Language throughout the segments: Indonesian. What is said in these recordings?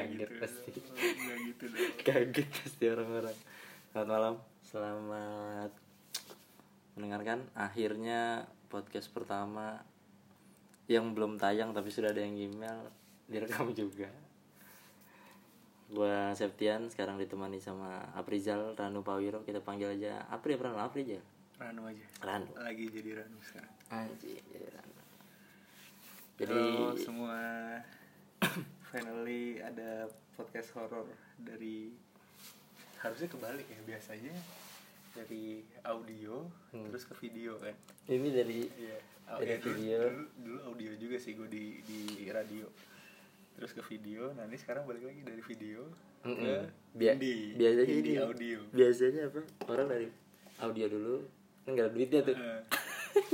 Kaget gitu. pasti. Gitu kaget pasti orang-orang. Selamat malam, selamat mendengarkan akhirnya podcast pertama yang belum tayang tapi sudah ada yang email direkam juga. Gua Septian sekarang ditemani sama Aprizal Ranu Pawiro kita panggil aja Apri apa Ranu Apri aja Ranu aja. Ranu Lagi jadi Ranu sekarang. anjing jadi Ranu jadi Halo semua. Finally ada podcast horor dari harusnya kebalik ya biasanya dari audio Hmm. terus ke video kan. ini dari Iya. Dari ya, dulu, video. Dulu, dulu audio juga sih gue di di radio. Terus ke video, nah ini sekarang balik lagi dari video ke Mm-mm. Bia- indie. biasanya Indie ini audio. biasanya apa orang dari audio dulu kan gak ada duitnya tuh Eh,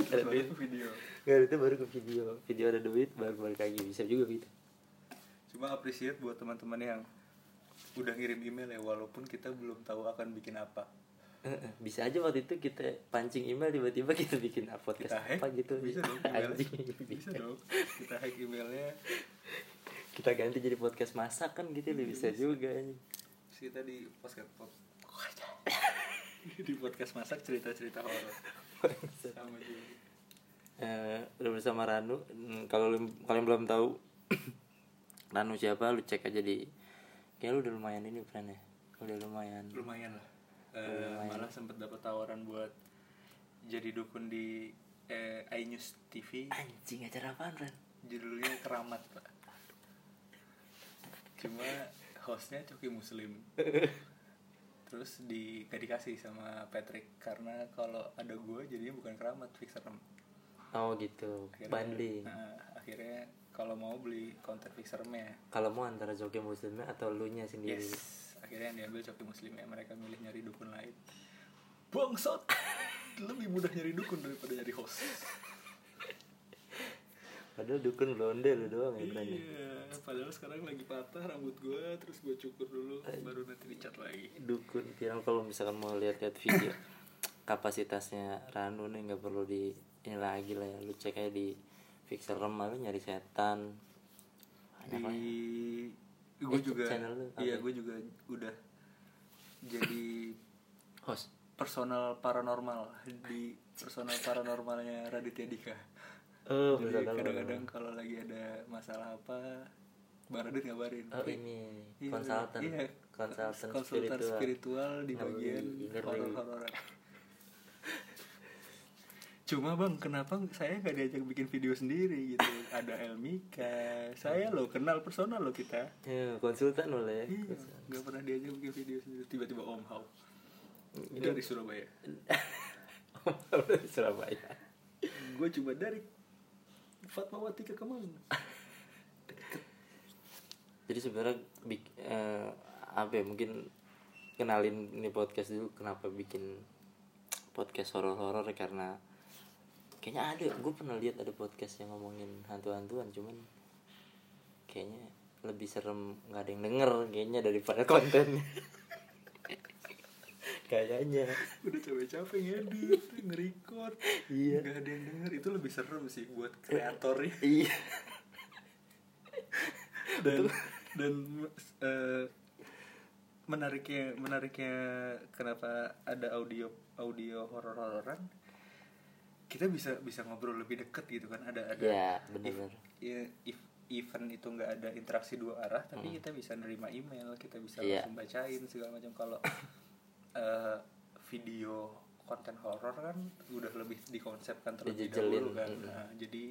Gak ada duit ke video. gak ada duitnya baru ke video video ada duit baru balik lagi bisa juga gitu Cuma appreciate buat teman-teman yang udah ngirim email ya walaupun kita belum tahu akan bikin apa. Bisa aja waktu itu kita pancing email tiba-tiba kita bikin podcast Kita hack apa gitu bisa dong. Anjing. Bisa dong. Kita hack emailnya. kita ganti jadi podcast masak kan gitu loh bisa juga anjing. Terus kita di podcast di podcast masak cerita-cerita horor sama juga. Eh, udah bersama Ranu Hmm, kalau kalian belum tahu Ranu siapa? Lu cek aja di kayak lu udah lumayan ini friend ya? Udah lumayan. Lumayan lah. Eh, malah sempat dapat tawaran buat jadi dukun di eh, iNews TV anjing acara apaan friend judulnya keramat pak. Cuma hostnya Coki Muslim. Terus di gak dikasih sama Patrick karena kalau ada gue jadinya bukan keramat fixer oh gitu. Bundling nah, akhirnya kalau mau beli konten fixernya. Kalau mau antara joki muslimnya atau lu nya sendiri? Yes. Akhirnya yang diambil Coki Muslim ya mereka milih nyari dukun lain. Bangsat! Lebih mudah nyari dukun daripada nyari host. Padahal dukun blonde lu doang ya ya. Iya, padahal sekarang lagi patah rambut gue, terus gue cukur dulu, baru nanti dicat lagi. dukun kira kalau misalkan mau lihat-lihat video kapasitasnya Ranu nih nggak perlu di ini lagi lah ya lu cek aja di fixer remah lu nyari setan banyak lah ya. Di gue Eh, juga, channel lu apa? iya gue juga udah jadi host personal paranormal di personal paranormalnya Raditya Dika. oh Jadi kadang-kadang kalau lagi ada masalah apa, Bang Radit ngabarin. oh "Pri, ini Iya, konsultan iya, konsultan, konsultan spiritual, spiritual di bagian iya, horor-hororan. Cuma bang, kenapa saya nggak diajak bikin video sendiri gitu? Ada Elmika, saya lo kenal personal lo kita. Ya, konsultan boleh Iya, nggak pernah diajak bikin video sendiri. Tiba-tiba Om Hao dari Surabaya. dari Surabaya Gue cuma dari Fatmawati ke Kemang. jadi sebenarnya bik- eh, apa ya mungkin kenalin ini podcast dulu kenapa bikin podcast horor-horor karena kayaknya ada gue pernah lihat ada podcast yang ngomongin hantu-hantuan cuman kayaknya lebih serem nggak ada yang denger kayaknya daripada konten kayaknya. Udah capek-capek ngedit, nge-record. Iya. Gak ada yang denger, itu lebih serem sih buat kreatornya. iya. Dan dan eh, menariknya menariknya kenapa ada audio audio horor hororan kita bisa bisa ngobrol lebih deket gitu kan ada ada ya benar ya, if event itu nggak ada interaksi dua arah tapi kita bisa nerima email kita bisa Hmm. Iya. langsung bacain segala macam kalau eh, video konten horor kan udah lebih dikonsepkan terlebih Dijejelin. dahulu kan Mm. Nah, jadi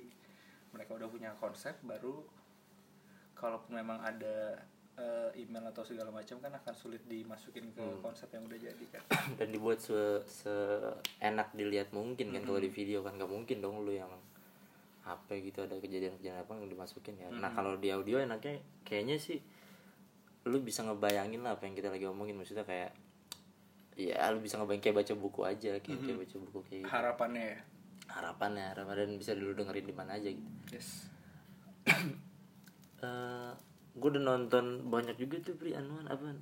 mereka udah punya konsep baru kalaupun memang ada eh, email atau segala macam kan akan sulit dimasukin ke Hmm. konsep yang udah jadi kan. Dan dibuat se enak dilihat mungkin kan kalau di video kan. Nggak mungkin dong lu yang apa gitu ada kejadian-kejadian apa yang dimasukin ya. Nah kalau di audio enaknya kayaknya sih lu bisa ngebayangin lah apa yang kita lagi omongin. Maksudnya kayak ya lu bisa ngebayangin kayak baca buku aja kayak, kayak baca buku kayak gitu. harapannya ya? Harapannya harapan dan bisa dulu dengerin di mana aja gitu. Yes. Eh gue udah nonton banyak juga tuh pri anuan apa?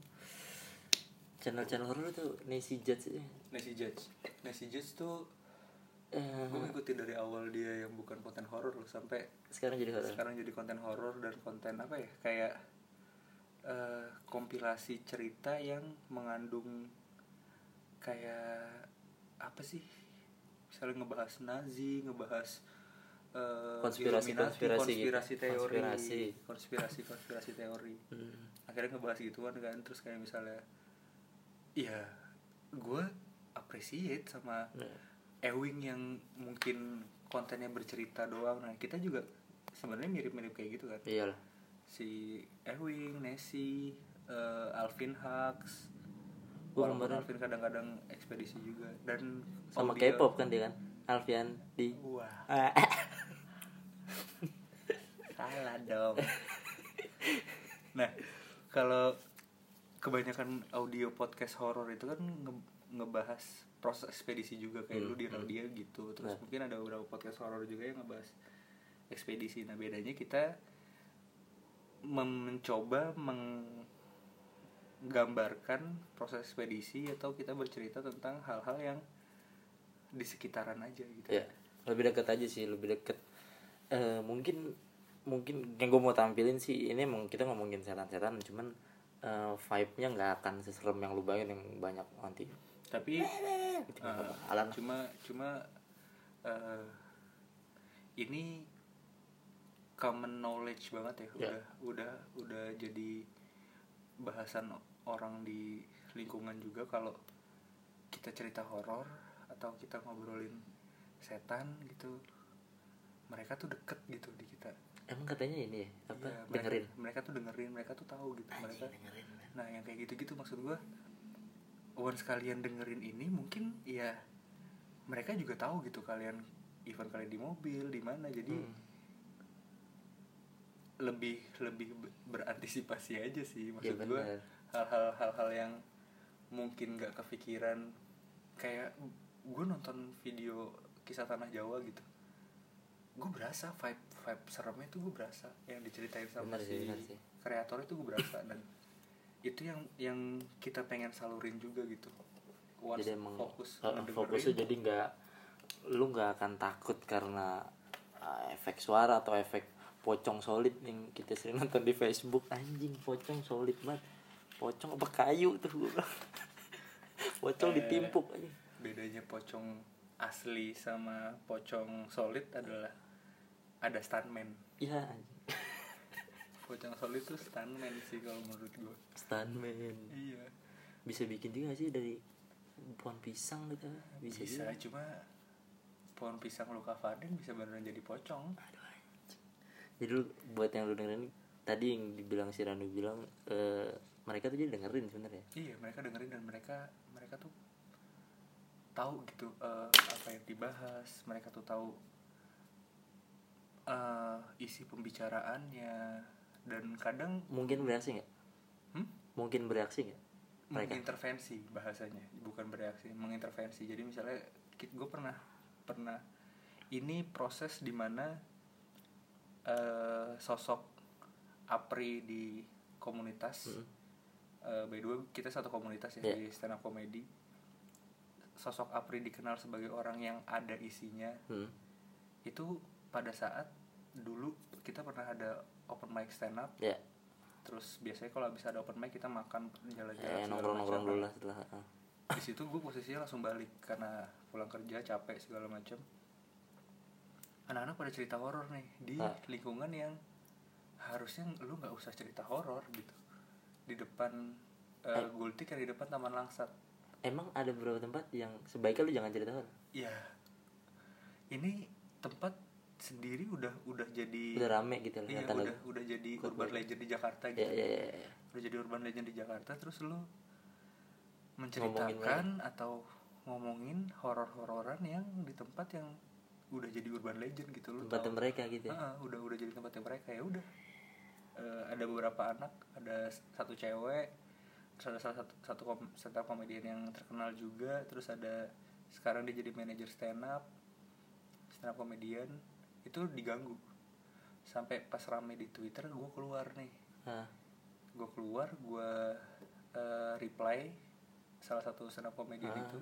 Channel-channel horor tuh Nancy Judge ya Nancy Judge. Nancy Judge tuh Eh, gue ngikutin ikuti dari awal dia yang bukan konten horor loh sampai sekarang jadi horor. sekarang jadi konten horor dan konten apa ya? Kayak eh, kompilasi cerita yang mengandung kayak apa sih? Misalnya ngebahas Nazi ngebahas eh, Konspirasi- konspirasi gitu. konspirasi teori. Konspirasi. konspirasi konspirasi teori. Hmm. akhirnya ngebahas gituan kan terus kayak misalnya ya gue appreciate sama Nah, Ewing yang mungkin kontennya bercerita doang. Nah kita juga sebenarnya mirip-mirip kayak gitu kan. Iyalah. Si Ewing, Nessie, eh, Alvin Hux. Gua walaupun kemarin- Alvin kadang-kadang ekspedisi juga. Dan sama K-pop kan dia kan Alfian di wah salah dong. Nah kalau kebanyakan audio podcast horor itu kan nge- ngebahas proses ekspedisi juga kayak Hmm, lu di hmm. radio gitu. Terus Nah. mungkin ada beberapa podcast horor juga yang ngebahas ekspedisi. Nah bedanya kita mencoba menggambarkan proses ekspedisi atau kita bercerita tentang hal-hal yang di sekitaran aja gitu. Ya lebih dekat aja sih lebih deket. Eh, mungkin mungkin yang gue mau tampilin sih ini emang kita ngomongin setan-setan cuman eh, vibe-nya nggak akan seserem yang lu bayangin yang banyak nanti tapi. Alan. cuma cuma eh, ini common knowledge banget ya Ya. udah udah udah jadi bahasan orang di lingkungan juga kalau kita cerita horor atau kita ngobrolin setan gitu mereka tuh deket gitu di kita emang katanya ini ya apa Iya, mereka, dengerin mereka tuh dengerin mereka tuh tahu gitu mereka dengerin Nah yang kayak gitu-gitu maksud gue Once kalian dengerin ini mungkin ya Mereka juga tahu gitu kalian Event kalian di mobil di mana Jadi Hmm. lebih lebih be- berantisipasi aja sih Iya, Maksud gue bener. hal-hal hal-hal yang mungkin gak kepikiran Kayak gue nonton video kisah tanah Jawa gitu Gue berasa vibe vibe seremnya tuh gue berasa Yang diceritain sama Bener sih, si bener sih. kreator itu gue berasa dan itu yang yang kita pengen salurin juga gitu Once jadi emang fokus ngedengerin, fokusnya jadi nggak lu nggak akan takut karena eh, efek suara atau efek pocong solid yang kita sering nonton di Facebook anjing pocong solid banget pocong apa kayu tuh bilang. pocong Eh. ditimpuk aja bedanya pocong asli sama pocong solid adalah ada stuntman. Iya pocong solid tuh stuntman sih kalau menurut gue stuntman. Iya. Bisa bikin juga sih dari pohon pisang gitu? Bisa, bisa, juga. cuma pohon pisang luka Faden bisa beneran jadi pocong. Aduh, jadi lu buat yang lu dengerin tadi yang dibilang si Ranu bilang eh, mereka tuh jadi dengerin sebenarnya. Iya mereka dengerin dan mereka mereka tuh tahu gitu eh, apa yang dibahas. Mereka tuh tahu eh, isi pembicaraannya dan kadang mungkin bereaksi nggak hmm? mungkin bereaksi nggak mengintervensi bahasanya bukan bereaksi mengintervensi jadi misalnya gue pernah pernah ini proses di mana eh sosok Apri di komunitas Mm. eh, by the way kita satu komunitas ya Yeah. di stand up comedy sosok Apri dikenal sebagai orang yang ada isinya Hmm. itu pada saat dulu kita pernah ada open mic stand up ya terus biasanya kalau habis ada open mic kita makan jalan-jalan eh, segala nongkrong nongkrong macam. dulu lah setelah ah. di situ gue posisinya langsung balik karena pulang kerja capek segala macam anak-anak pada cerita horor nih di Ah. lingkungan yang harusnya lu nggak usah cerita horor gitu di depan uh, Eh. gultik yang di depan taman langsat emang ada beberapa tempat yang sebaiknya lu jangan cerita horor ya ini tempat sendiri udah udah jadi udah rame gitu loh iya tanda udah udah jadi Urban legend di Jakarta ya gitu ya ya, ya. udah jadi urban legend di Jakarta terus lu Ngomongin menceritakan atau ngomongin horor-hororan yang di tempat yang udah jadi urban legend gitu tempatnya tahu. mereka gitu ya. Heeh, udah udah jadi tempatnya mereka ya udah Eh, ada beberapa anak ada satu cewek terus ada salah satu satu kom, stand up komedian yang terkenal juga terus ada sekarang dia jadi manajer stand up stand up komedian itu diganggu. Sampai pas rame di twitter gue keluar nih. Ah, gue keluar gue eh, reply salah satu stand up comedian Ah. itu.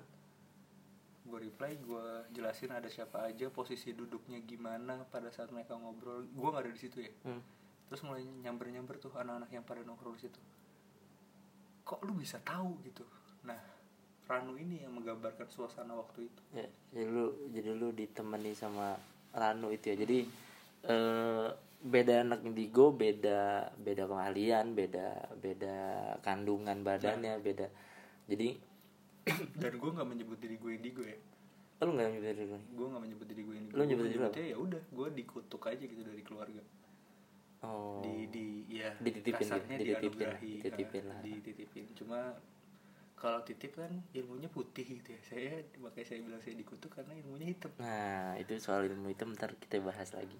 Gue reply gue jelasin ada siapa aja posisi duduknya gimana pada saat mereka ngobrol. Gue nggak ada di situ ya. Hmm. terus mulai nyamber nyamber tuh anak-anak yang pada nongkrong di situ. Kok lu bisa tahu gitu? Nah Ranu ini yang menggambarkan suasana waktu itu. Ya, jadi lu jadi lu ditemani sama Ranu itu ya. Jadi eh beda anak indigo, beda beda pengahlian, beda beda kandungan badannya, beda. Jadi dan gue nggak menyebut diri gue indigo ya lu nggak nyebut diri nih? gue nggak menyebut diri gue indigo Lu nyebut diri apa? menyebutnya ya udah gue dikutuk aja gitu dari keluarga Oh. di di ya Dititipin kasarnya dititipin, dititipin kan, lah. dititipin cuma kalau titip kan ilmunya putih gitu ya saya makanya saya bilang saya dikutuk karena ilmunya hitam Nah, itu soal ilmu itu ntar kita bahas lagi.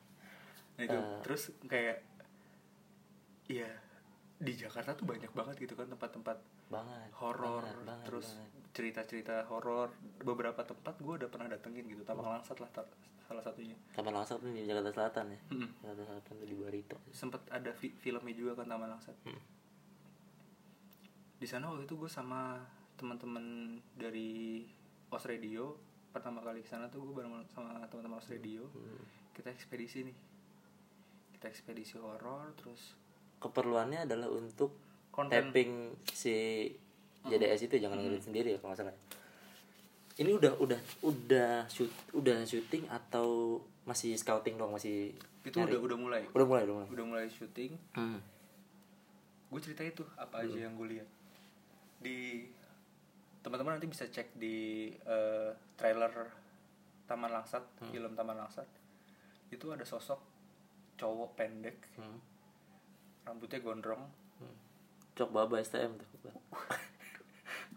nah itu Eh. terus kayak ya di Jakarta tuh banyak banget gitu kan tempat-tempat Banget. horor terus banget. cerita-cerita horor beberapa tempat gue udah pernah datengin gitu Taman Hmm. Langsat lah ta- salah satunya Taman Langsat tuh di Jakarta Selatan ya. Mm-mm. Jakarta Selatan tuh di Barito. sempet ada fi- filmnya juga kan Taman Langsat Hmm. Di sana waktu itu gue sama teman-teman dari Os Radio pertama kali ke sana tuh gue bareng sama teman-teman Os Radio Hmm. kita ekspedisi nih kita ekspedisi horor terus Keperluannya adalah untuk Konten. tapping si JDS itu jangan ngeliat sendiri ya kalau nggak salah. Ini udah udah udah shoot udah syuting atau masih scouting dong masih itu nyari? udah udah mulai udah mulai udah mulai. udah mulai syuting Hmm. gue cerita itu apa aja yang gue lihat di teman-teman nanti bisa cek di eh, trailer Taman Langsat film Taman Langsat itu ada sosok cowok pendek Hmm. rambutnya gondrong Hmm. Cok baba STM tuh.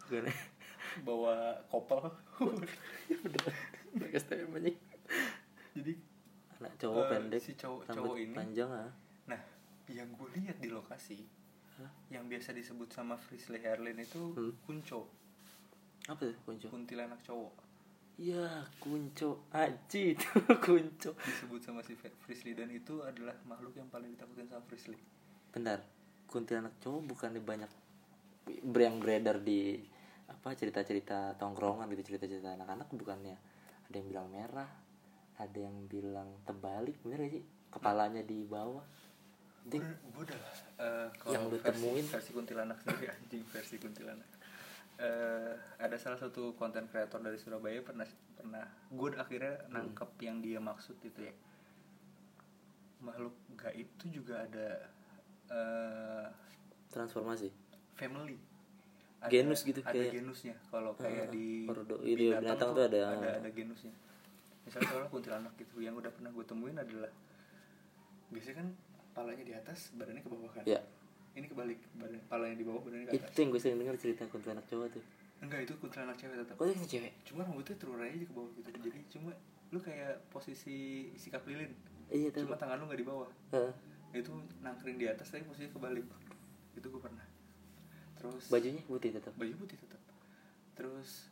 Bawa kopel Bener. STM aja. jadi Anak cowok Eh, pendek. si cowok- rambut cowok ini. panjang ah. nah yang gue lihat di lokasi Hah? yang biasa disebut sama Frisley Herlin itu Hmm. kunco Apa tuh kunco? kuntilanak cowok Iya, kunco. Aji itu kunco. disebut sama si Frisley dan itu adalah makhluk yang paling ditakutin sama Frisley Bentar. Kuntilanak cowok bukannya banyak yang beredar di apa cerita-cerita tongkrongan gitu cerita-cerita anak-anak bukannya ada yang bilang merah ada yang bilang terbalik bener gak sih kepalanya di bawah gue udah eh, kalau Yang lu versi- temuin. versi kuntilanak sendiri anjing versi kuntilanak. Eh, ada salah satu konten kreator dari Surabaya pernah pernah gue akhirnya nangkep yang dia maksud itu ya. Makhluk gaib itu juga ada eh, transformasi? family. Ada- Genus gitu, ada kayak- genusnya. Kalau kayak Ah, di ordo- itu ya, binatang tuh ada- ada ada genusnya. Misalnya kalau kuntilanak gitu yang udah pernah gue temuin adalah biasanya kan palanya di atas badannya ke bawah kan? Ya. Ini kebalik badan palanya di bawah badannya ke itu atas. yang gue sering dengar cerita kuntilanak cowok tuh. Enggak itu kuntilanak cewek tetap kok itu cewek? Cuma rambutnya terurai aja ke bawah gitu. Jadi cuma lu kayak posisi sikap lilin. Iya tuh. Cuma tangan lu nggak di bawah. Heeh. itu nangkring di atas tapi posisinya kebalik. Itu gue pernah. Terus bajunya putih tetap baju putih tetap terus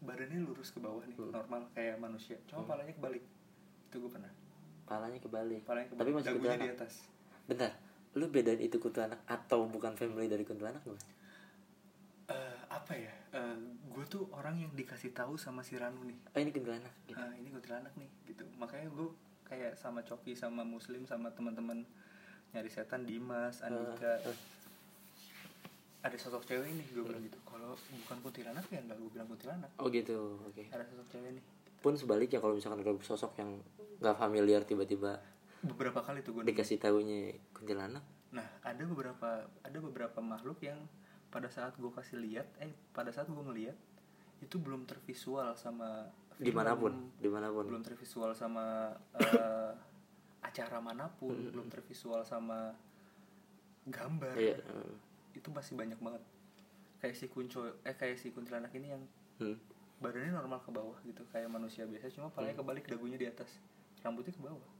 badannya lurus ke bawah nih Hmm. normal kayak manusia. Cuma palanya kebalik. Itu gue pernah. Palanya kebalik. Palanya kebalik. Tapi masih dagunya di atas bentar lu bedain itu kuntilanak atau bukan family dari kuntilanak nggak Eh, apa ya? Gue tuh orang yang dikasih tahu sama si Ranu nih. Oh ini kuntilanak gitu. ah ini kuntilanak nih gitu. Makanya gue kayak sama Coki sama Muslim sama teman-teman nyari setan Dimas Andika. Ah, ah. ada sosok cewek nih gue bilang gitu. Kalau bukan kuntilanak ya nggak gue bilang kuntilanak. Oh gitu oke. Ada sosok cewek nih. Pun sebaliknya kalau misalkan ada sosok yang nggak familiar tiba-tiba beberapa kali tuh gue dikasih tahunya kuntilanak Nah, ada beberapa ada beberapa makhluk yang pada saat gue kasih lihat, eh pada saat gue ngeliat itu belum tervisual sama film, di mana pun di mana pun belum tervisual sama eh, acara mana pun, belum tervisual sama gambar. iya eh, Itu masih banyak banget. Kayak si kunco, eh kayak si kuntilanak ini yang hmm. badannya normal ke bawah gitu, kayak manusia biasa, cuma palanya kebalik, dagunya di atas, rambutnya ke bawah.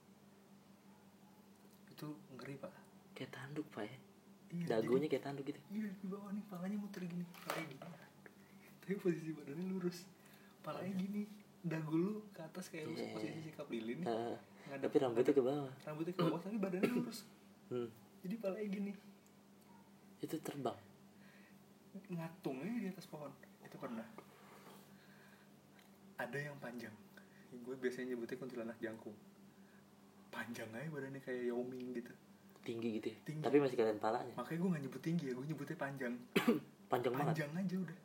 Itu ngeri pak. kayak tanduk pak ya? Iya, dagunya kayak tanduk gitu. Iya di bawah nih palanya muter gini. Palanya gini. Tapi posisi badannya lurus. Palanya gini. Dagu lu ke atas kayak lu Iya. posisi sikap lilin Eh, Ngadep- tapi rambutnya ke bawah. Rambutnya ke bawah tapi badannya lurus. Hmm. jadi palanya gini. Itu terbang? Ngatung aja di atas pohon. Itu pernah. Ada yang panjang. Gue biasanya nyebutnya kuntilanak jangkung panjang aja badannya kayak Yao Ming gitu. Tinggi gitu ya? Tinggi. tapi masih kelihatan palanya? Makanya gue gak nyebut tinggi ya gue nyebutnya panjang. Panjang banget? Panjang aja udah.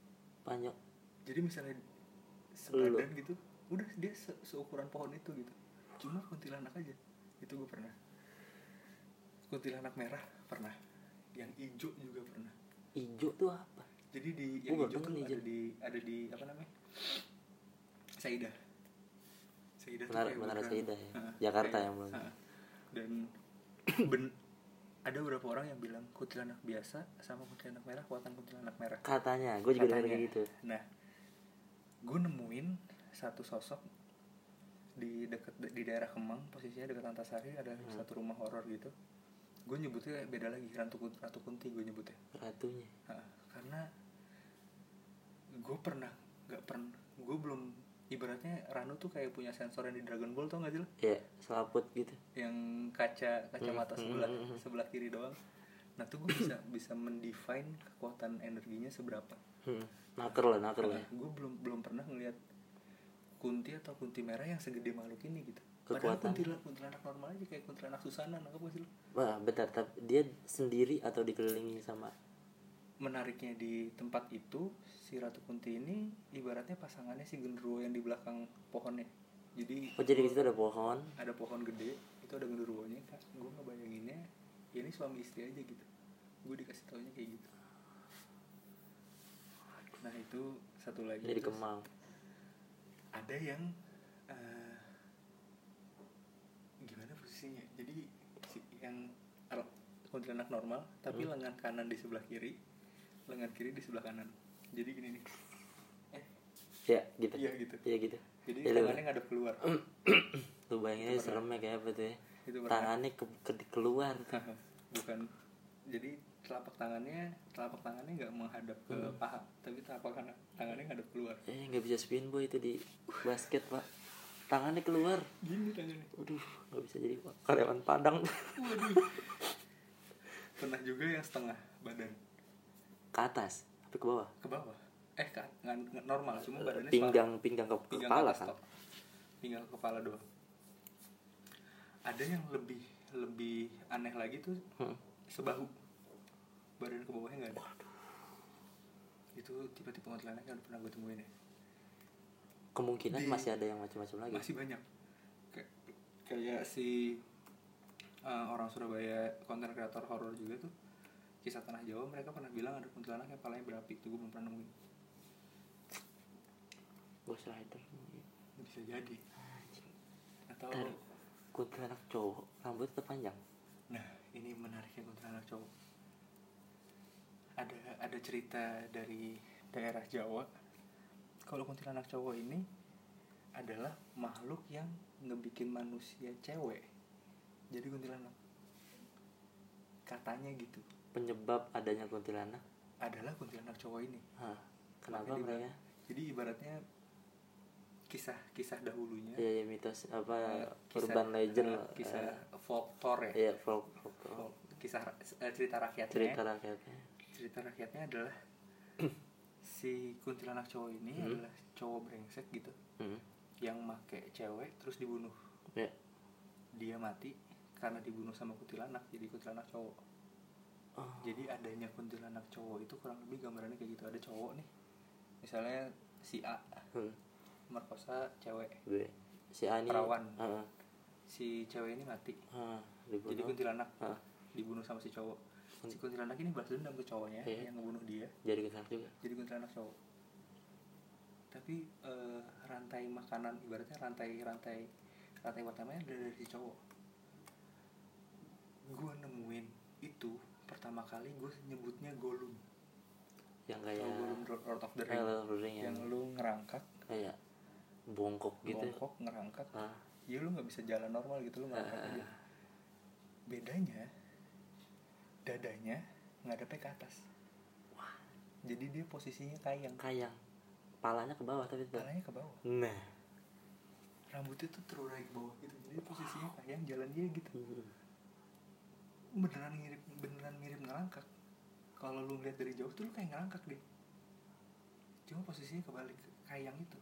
Panjang. Jadi misalnya sebadan gitu udah dia se- seukuran pohon itu gitu. Cuma kuntilanak aja. Itu gue pernah. Kuntilanak merah pernah. Yang hijau juga pernah. Hijau tuh apa? Jadi di yang hijau tuh ada di ada di apa namanya? Saidah Saidah tuh Menara- Saidah ya? Heeh, Jakarta kayak- yang belum. heeh. dan ben ada beberapa orang yang bilang kuntilanak biasa sama kuntilanak merah kuatan kuntilanak merah katanya gue juga dengar gitu Nah, gue nemuin satu sosok di dekat di daerah Kemang, posisinya dekat Antasari ada Hmm. satu rumah horor gitu. Gue nyebutnya beda lagi, Ratu, Ratu Kunti gue nyebutnya. ratunya Nah, karena gue pernah nggak pernah, gue belum ibaratnya Ranu tuh kayak punya sensor yang di Dragon Ball tau gak sih lo? ya selaput gitu Yang kaca kacamata Hmm, sebelah hmm, hmm. sebelah kiri doang. Nah tuh gue bisa bisa mendefine kekuatan energinya seberapa. hmm. naker lah naker lah gue belum belum pernah ngelihat kunti atau kunti merah yang segede makhluk ini gitu padahal Kekuatan. kuntilanak kuntilanak normal aja kayak kuntilanak susana nangkep gak sih lu? wah bentar tapi dia sendiri atau dikelilingi sama menariknya di tempat itu si ratu kunti ini ibaratnya pasangannya si genderuwo yang di belakang pohonnya. Jadi oh jadi di situ ada pohon? Ada pohon gede itu ada genderuwonya kak. Gue ngebayanginnya ya ini suami istri aja gitu. Gue dikasih taunya kayak gitu. Nah itu satu lagi. Jadi kemang ada yang eh, gimana posisinya? Jadi si, yang kuntilanak normal tapi Hmm. lengan kanan di sebelah kiri lengan kiri di sebelah kanan. Jadi gini nih. Eh. Ya gitu. Iya gitu. Iya gitu. Jadi Ya, tangannya ngadep keluar. Lu bayangin aja seremnya kayak apa tuh ya. Itu tangannya ke, ke- keluar. Bukan. Jadi telapak tangannya telapak tangannya nggak menghadap ke Hmm. paha tapi telapak tangan- tangannya ngadep keluar. Eh nggak bisa spin boy itu di basket pak. Tangannya keluar. Gini tangannya. Waduh, nggak bisa jadi karyawan Padang. waduh. Pernah juga yang setengah badan Ke atas, tapi ke bawah. ke bawah eh kan ngan- normal cuma badannya Pinggang, pinggang ke, pinggang kepala ke kan. pinggang ke kepala doang ada yang lebih lebih aneh lagi tuh Hmm. sebahu badan ke bawahnya nggak ada itu tipe-tipe kuntilanak yang udah pernah gue temuin ya Kemungkinan Di- masih ada yang macam-macam lagi. masih banyak kayak kayak si uh, orang Surabaya konten kreator horor juga tuh kisah tanah Jawa mereka pernah bilang ada kuntilanak yang palanya berapi. Itu gue belum pernah nemuin. Ghost Rider. bisa jadi. Atau Ntar, kuntilanak cowok, rambut tetap panjang. nah ini menariknya kuntilanak cowok. Ada ada cerita dari daerah Jawa. Kalau kuntilanak cowok ini adalah makhluk yang ngebikin manusia cewek. Jadi kuntilanak. Katanya gitu Penyebab adanya kuntilanak. adalah kuntilanak cowok ini Hah, kenapa Makanya mereka? dibilang- jadi ibaratnya kisah-kisah dahulunya Iya, ya, mitos apa eh, kisah- urban legend eh, kisah eh, folklore ya Iya, folk, folk, Folk- kisah eh, cerita rakyatnya cerita rakyatnya. cerita rakyatnya adalah si kuntilanak cowok ini Hmm. adalah cowok brengsek gitu Hmm. yang make cewek terus dibunuh Ya. dia mati karena dibunuh sama kuntilanak jadi kuntilanak cowok Oh. jadi adanya kuntilanak cowok itu kurang lebih gambarannya kayak gitu ada cowok nih misalnya si A Hmm. merkosa cewek Gue. Si Ani. Perawan. Heeh. si cewek ini mati jadi dibunuh. kuntilanak Heeh. dibunuh sama si cowok si kuntilanak ini balas dendam ke cowoknya Iya. yang ngebunuh dia Jadi kuntilanak juga. jadi kuntilanak cowok tapi eh, rantai makanan ibaratnya rantai rantai rantai pertamanya dari si cowok gue nemuin itu pertama kali gue nyebutnya golum Yang kayak golum Lord of the kayak Ring Lord of the Ring yang yang lu ngerangkak. Kayak bongkok gitu. bongkok ngerangkak. Ah, ya lu nggak bisa jalan normal gitu lu ngerangkak Ah. aja bedanya dadanya ngadepnya ke atas. Jadi dia posisinya kayang. Kayang. Palanya ke bawah tapi palanya ke bawah. Nah. rambutnya tuh terurai ke bawah gitu. Jadi posisinya kayang jalan dia gitu. Beneran mirip beneran mirip ngerangkak kalau lu lihat dari jauh tuh lu kayak ngerangkak deh. Cuma posisinya kebalik kayang itu.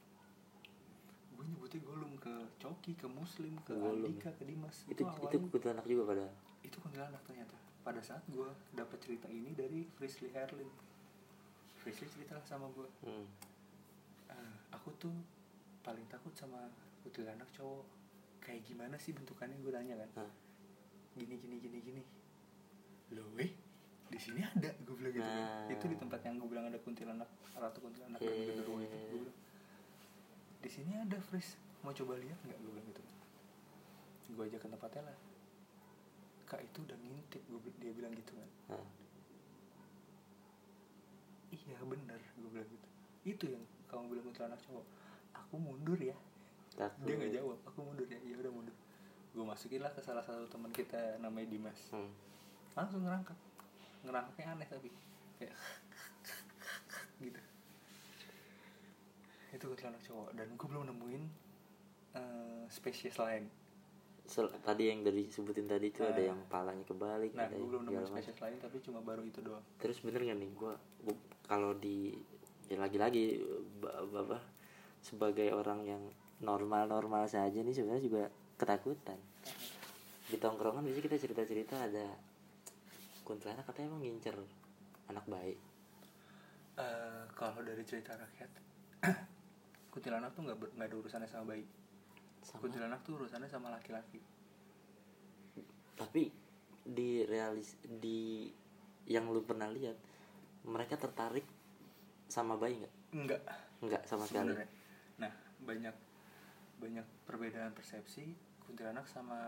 Gue nyebutnya golum ke coki ke muslim ke Golum. andika ke dimas. Itu itu awalnya- kuntilanak juga padahal. Itu kuntilanak ternyata. Pada saat gue dapat cerita ini dari Frisley Herlin. Frisley cerita sama gue hmm. "Ah, aku tuh paling takut sama kuntilanak cowok. Kayak gimana sih bentukannya gue tanya kan. Hah. gini gini gini gini loh weh di sini ada gue bilang gitu kan. Nah. itu di tempat yang gue bilang ada kuntilanak ratu kuntilanak dan Iya. genderuwo itu gue bilang. Di sini ada Fris. Mau coba lihat nggak? Gue bilang gitu. Gue ajak ke tempatnya lah. Kak itu udah ngintip gue dia bilang gitu kan. Hah. iya bener gue bilang gitu. Itu yang kamu bilang kuntilanak cowok. Aku mundur ya. Dia nggak jawab aku mundur ya. Ya udah mundur. Gue masukin lah ke salah satu teman kita namanya Dimas. Hmm. Langsung ngerangkak. Ngerangkaknya aneh tapi. Kayak gitu. Itu kuntilanak cowok dan gue belum nemuin eh, spesies lain. Sel- tadi yang dari sebutin tadi itu ada Ah. yang palanya kebalik nah ada gue belum nemuin spesies lain tapi cuma baru itu doang. Terus bener gak nih gua kalau di ya lagi-lagi ba- ba- apa, sebagai orang yang normal-normal saja nih sebenarnya juga ketakutan. Di tongkrongan biasanya kita cerita-cerita ada kuntilanak katanya emang ngincer anak baik Eh, kalau dari cerita rakyat kuntilanak tuh nggak nggak ada urusannya sama bayi. Sama? Kuntilanak tuh urusannya sama laki-laki. Tapi di realis di yang lu pernah lihat mereka tertarik sama bayi nggak? Enggak nggak sama sekali. Nah banyak banyak perbedaan persepsi kuntilanak sama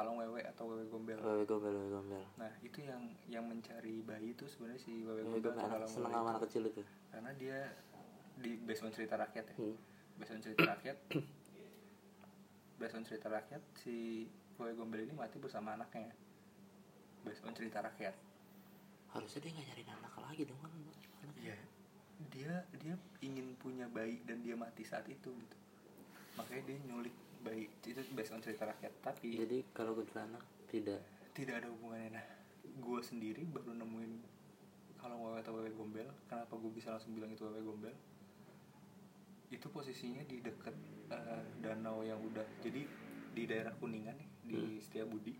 kalong wewe atau wewe gombel? Wewe gombel wewe gombel. Nah itu yang yang mencari bayi itu sebenarnya si wewe wewe gombel gombel atau seneng sama anak kecil itu. Karena dia di based on cerita rakyat ya. Hmm. based on cerita rakyat. Based on cerita rakyat si wewe gombel ini mati bersama anaknya. Based on cerita rakyat. Harusnya dia nggak nyariin anak lagi dong kan? Iya, dia dia ingin punya bayi dan dia mati saat itu gitu. Makanya dia nyulik bayi itu based on cerita rakyat. Tapi jadi kalau kuntilanak tidak tidak ada hubungannya. Nah, gue sendiri baru nemuin kalau wewe atau wewe gombel. Kenapa gue bisa langsung bilang itu wewe gombel? Itu posisinya di dekat eh, danau yang udah jadi di daerah kuningan nih di Hmm. Setiabudi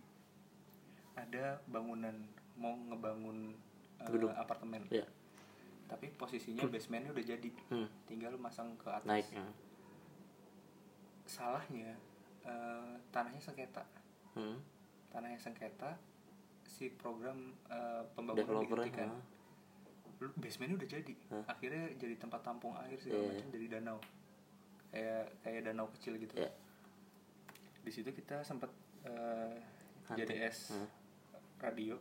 ada bangunan mau ngebangun Gedung. apartemen ya tapi posisinya basementnya udah jadi hmm. tinggal masang ke atas naik ya. Salahnya eh, tanahnya sengketa hmm. tanahnya sengketa si program eh, pembangunan dihentikan ah. Lu- basementnya udah jadi Hah? akhirnya jadi tempat tampung air segala Iya. macam dari danau kayak kayak danau kecil gitu ya di situ kita sempat eh, Hunting. JDS Hah? radio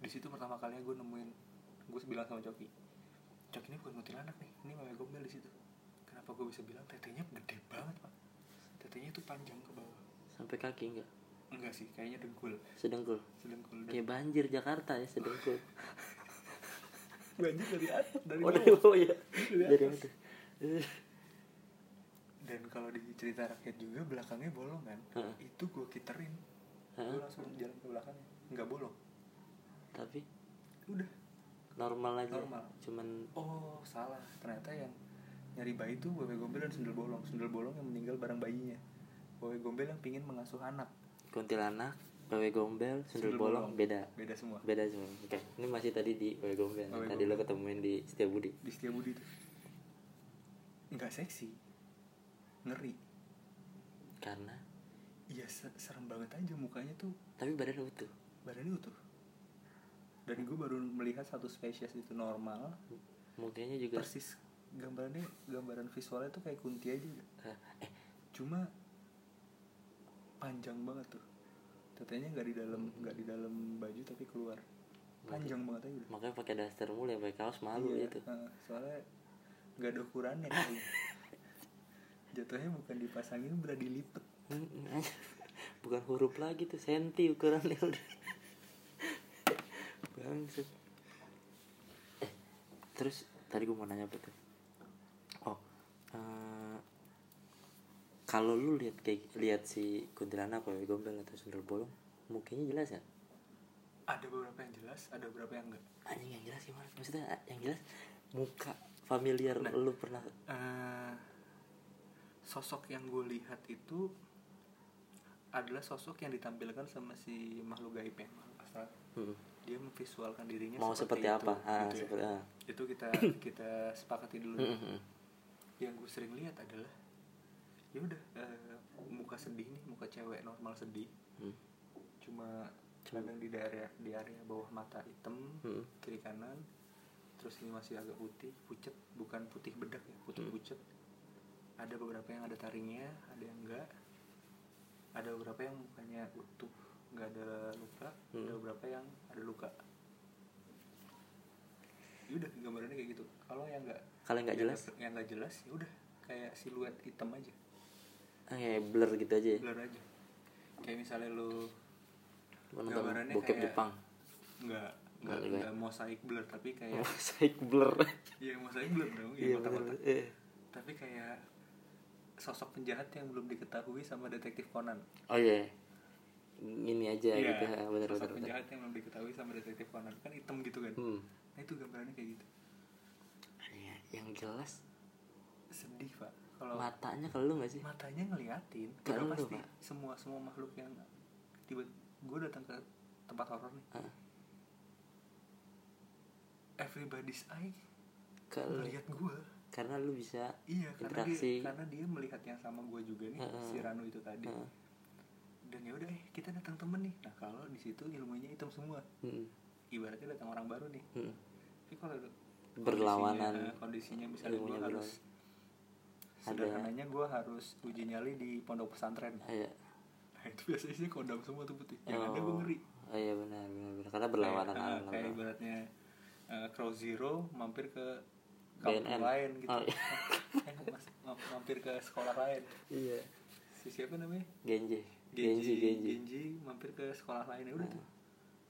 di situ pertama kalinya gue nemuin gue bilang sama Coki Coki ini bukan kuntilanak nih ini wewe gombel di situ kenapa gue bisa bilang tetenya gede banget pak tetenya itu panjang ke bawah. Sampai kaki enggak? Enggak sih kayaknya dengkul. Sedengkul? Sedengkul kayak banjir Jakarta ya sedengkul. Banjir dari atas dari oh, bawah. dari bawah ya Dari dari atas. Eh, dan kalau di cerita rakyat juga belakangnya bolong kan? Hah? itu gue kiterin. Hah? gue langsung jalan ke belakangnya. Nggak bolong. Tapi udah. normal aja. Normal. cuman oh salah. Ternyata yang nyari bayi itu wewe gombel dan sundel bolong. Sundel bolong yang meninggal bareng bayinya. Wewe gombel yang pingin mengasuh anak. Kuntilanak wewe gombel sundel Sundel bolong bolong. beda. Beda semua. Beda semua. Oke ini masih tadi di wewe gombel. Wewe tadi lo Gombel. ketemuin di Setiabudi. Di Setiabudi itu nggak seksi. Ngeri. Karena? Iya se- serem banget aja mukanya tuh. Tapi badan utuh. Badannya utuh. Dan gue baru melihat satu spesies itu normal. Mukanya juga persis gambarannya gambaran visualnya tuh kayak kunti aja. Eh, eh. Cuma panjang banget tuh. Tetenya nggak di dalam nggak di dalam baju tapi keluar. Panjang banget aja udah. makanya pakai daster mulu ya pakai kaos malu Iya, itu eh, soalnya nggak ada ukurannya kali. jatuhnya bukan dipasangin udah dilipet. Bukan huruf lagi tuh senti ukurannya udah. Bangsat. Eh terus tadi gue mau nanya apa tuh eh, kalau lu lihat kayak lihat si kuntilanak wewe gombel atau sundel bolong mukanya jelas ya ada beberapa yang jelas ada beberapa yang enggak anjing yang jelas gimana maksudnya yang jelas muka familiar Nah. lu pernah Eh, sosok yang gue lihat itu adalah sosok yang ditampilkan sama si makhluk gaib yang astral Hmm. dia memvisualkan dirinya mau seperti, apa ah, gitu ya. seperti ah. itu kita kita sepakati dulu Hmm, hmm, yang gue sering lihat adalah ya udah eh, muka sedih nih muka cewek normal sedih hmm. cuma kadang di daerah di area bawah mata hitam Hmm. kiri kanan terus ini masih agak putih pucet bukan putih bedak ya putih Hmm. pucet ada beberapa yang ada taringnya ada yang enggak ada beberapa yang mukanya utuh nggak ada luka Hmm. ada beberapa yang ada luka ya udah gambarannya kayak gitu kalau yang enggak kalau nggak jelas? Yang nggak jelas ya udah. Kayak siluet hitam aja. Ah, kayak blur gitu aja ya? Blur aja. Kayak misalnya lu nonton gambarannya bokep kayak- Jepang? Nggak nggak Nggak nggak mosaik blur tapi kayak mosaic blur. Iya mosaik blur dong iya iya bener kotak-kotak eh. tapi kayak sosok penjahat yang belum diketahui sama detektif Conan. Oh iya. Ini aja Iya, gitu. Ah, bener sosok bener bener. penjahat yang belum diketahui sama detektif Conan. Kan hitam gitu kan hmm. nah itu gambarannya kayak gitu Iya, yang jelas sedih pak kalau matanya ke lu nggak sih matanya ngeliatin lu, pasti Pak. semua semua makhluk yang tiba gue datang ke tempat horor nih Ah, everybody's eye ke melihat gue karena lu bisa iya karena dia karena dia melihat yang sama gue juga nih Heeh. si Ranu itu tadi Heeh. dan ya udah eh kita datang temen nih nah kalau di situ ilmunya hitam semua hmm. ibaratnya datang orang baru nih Hmm. tapi kalau Berlawanan. kondisinya, kondisinya misalnya gue harus. Sederhananya gue harus uji nyali di pondok pesantren. Iya. nah itu biasanya sih kodam semua tuh putih. Yang ada gue Oh. ngeri. Oh iya benar benar benar. Karena berlawanan kayak, alam kayak ibaratnya eh, Crow Zero mampir ke kampung lain gitu. Oh, iya. eh, mampir ke sekolah lain. Iya. Si siapa namanya? Genji. Genji Genji Genji. Mampir ke sekolah lain ya udah tuh.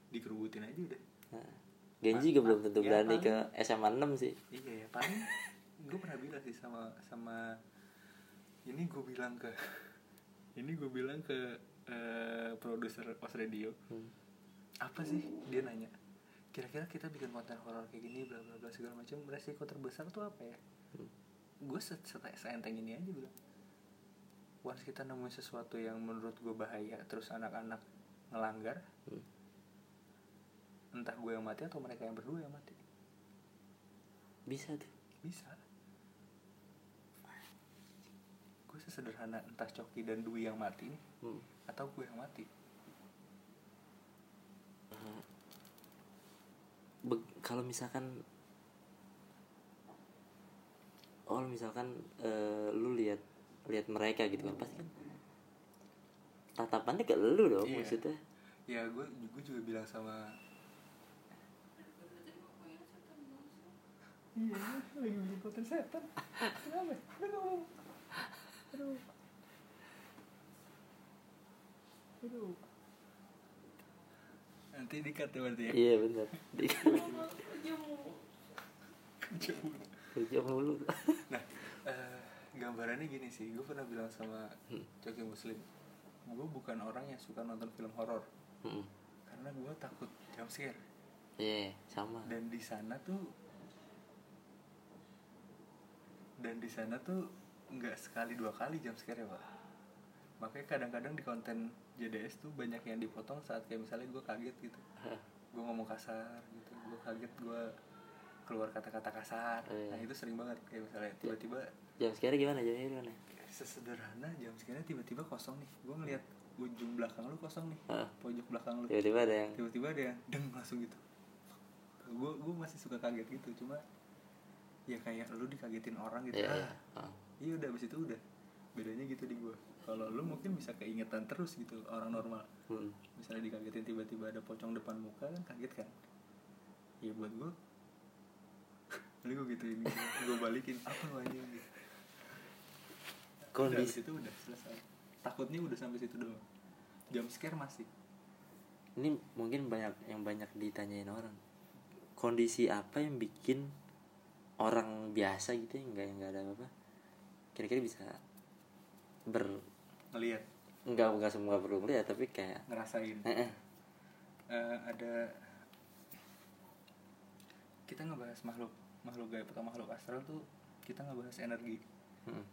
Dikerubutin aja udah. Nah, Genji juga belum tentu Ya, berani paling- ke SMA 6 sih. Iya ya paling gue pernah bilang sih sama sama ini gue bilang ke ini gue bilang ke eh, produser Os Radio. Hmm. apa sih? Dia nanya kira-kira kita bikin konten horor kayak gini bla bla bla segala macam resiko terbesar tuh apa ya? Hmm. gue se se- seenteng ini aja bilang. Once kita nemuin sesuatu yang menurut gue bahaya terus anak-anak ngelanggar Hmm. entah gue yang mati atau mereka yang berdua yang mati. Bisa tuh. Bisa gue sesederhana entah Coki dan Dwi yang mati nih Hmm. atau gue yang mati. Be- kalau misalkan oh misalkan eh, lu lihat lihat mereka gitu kan pasti kan tatapannya ke lu dong Iya. maksudnya. Ya gue gue juga bilang sama iya lagi bikin konten setan. Kenapa? Ngomong aduh. Aduh nanti dikat ya berarti ya? Iya benar. Kerja mulu. Nah eh, gambarannya gini sih. Gue pernah bilang sama Coki Muslim gue bukan orang yang suka nonton film horor. Hmm. karena gue takut jump scare. Iya sama. Dan di sana tuh dan di sana tuh nggak sekali dua kali jump scare ya pak. Makanya kadang-kadang di konten JDS tuh banyak yang dipotong saat kayak misalnya gue kaget gitu. Gue ngomong kasar gitu. Gue kaget gue keluar kata-kata kasar. Iya. nah itu sering banget kayak misalnya tiba-tiba jam sekarang gimana? Jam gimana? Sesederhana jam scare tiba-tiba kosong nih. Gue ngeliat ujung belakang lu kosong nih. Hah. pojok belakang lu. Tiba-tiba ada yang tiba-tiba ada yang deng langsung gitu. Gue gue masih suka kaget gitu. Cuma ya kayak lu dikagetin orang gitu. Iya iya. Ah. Ah. Iya udah abis itu udah. Bedanya gitu di gue kalau lu mungkin bisa keingetan terus gitu orang normal. Hmm. misalnya dikagetin tiba-tiba ada pocong depan muka kan kaget kan? Ya buat gue Lalu gue gituin gue balikin. Apa anjing? Gitu kondisi itu udah selesai. Takutnya udah sampai situ doang. Jam scare masih. Ini mungkin banyak yang banyak ditanyain orang. Kondisi apa yang bikin orang biasa gitu ya nggak nggak ada apa kira-kira bisa ber ngelihat nggak nggak semua perlu ngeliat tapi kayak ngerasain. Eh, eh, Eh, ada kita ngebahas makhluk makhluk gaib atau makhluk astral tuh kita ngebahas energi. Hmm,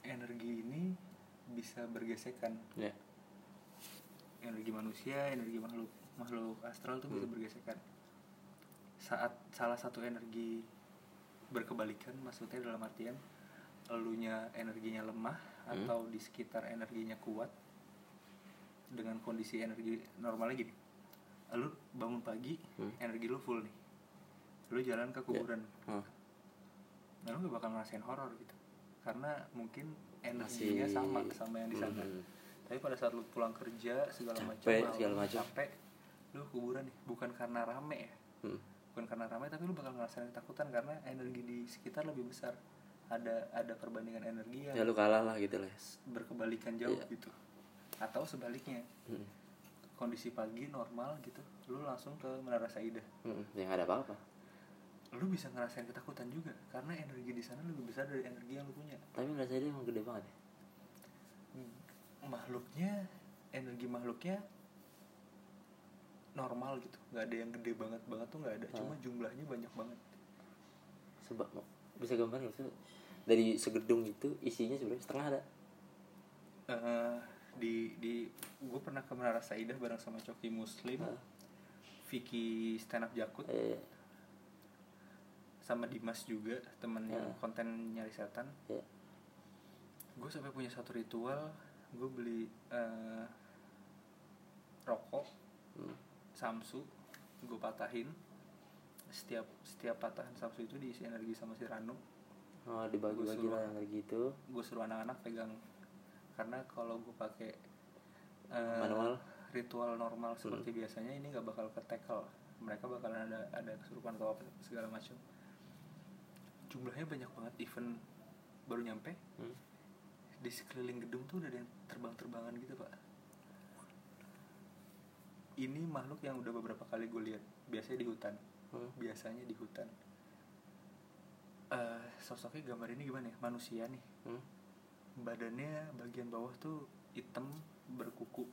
energi ini bisa bergesekan. Ya. Energi manusia energi makhluk makhluk astral tuh bisa bergesekan. Saat salah satu energi berkebalikan maksudnya dalam artian elunya energinya lemah atau di sekitar energinya kuat dengan kondisi energi normalnya gini. Lu bangun pagi Hmm. energi lu full nih. Lu jalan ke kuburan. Oh, nah lu gak bakal ngerasain horor gitu. Karena mungkin energinya Masih- sama sama yang di sana Hmm. tapi pada saat lu pulang kerja segala macam Capek, segala macam. capek lu kuburan nih. Bukan karena rame ya. Hmm. Bukan karena ramai tapi lu bakal ngerasain ketakutan karena energi di sekitar lebih besar ada ada perbandingan energi ya yang lu kalah lah gitu lah berkebalikan jauh Iya. gitu atau sebaliknya hmm. kondisi pagi normal gitu lu langsung ke Menara Saida Hmm. ya nggak ada apa-apa lu bisa ngerasain ketakutan juga karena energi di sana lebih besar dari energi yang lu punya tapi merasa dia emang gede banget ya makhluknya energi makhluknya normal gitu. Nggak ada yang gede banget banget tuh nggak ada. Cuma Ah. jumlahnya banyak banget. Sebab bisa gambar nggak sih? Dari segedung itu isinya sebenarnya setengah ada. Eh, di di gue pernah ke Menara Saidah bareng sama Coki Muslim Ah. Vicky stand up Jakut. Eh, sama Dimas juga temen yang Ah. konten nyari setan. Ya gue sampai punya satu ritual gue beli eh, rokok. Hmm. Samsu gue patahin. Setiap setiap patahan samsu itu diisi energi sama si Ranu. Oh dibagi-bagi lah energi itu. gue suruh anak-anak pegang. Karena kalau gue pakai eh, Manual? ritual normal seperti biasanya ini nggak bakal ke tackle. Mereka bakalan ada ada kesurupan atau apa segala macam. Jumlahnya banyak banget. Event baru nyampe hmm. di sekeliling gedung tuh udah ada yang terbang-terbangan gitu pak ini makhluk yang udah beberapa kali gue lihat biasanya di hutan. Hmm. biasanya di hutan. Eh sosoknya gambar ini gimana ya? Manusia nih. Hmm. badannya bagian bawah tuh hitam berkuku.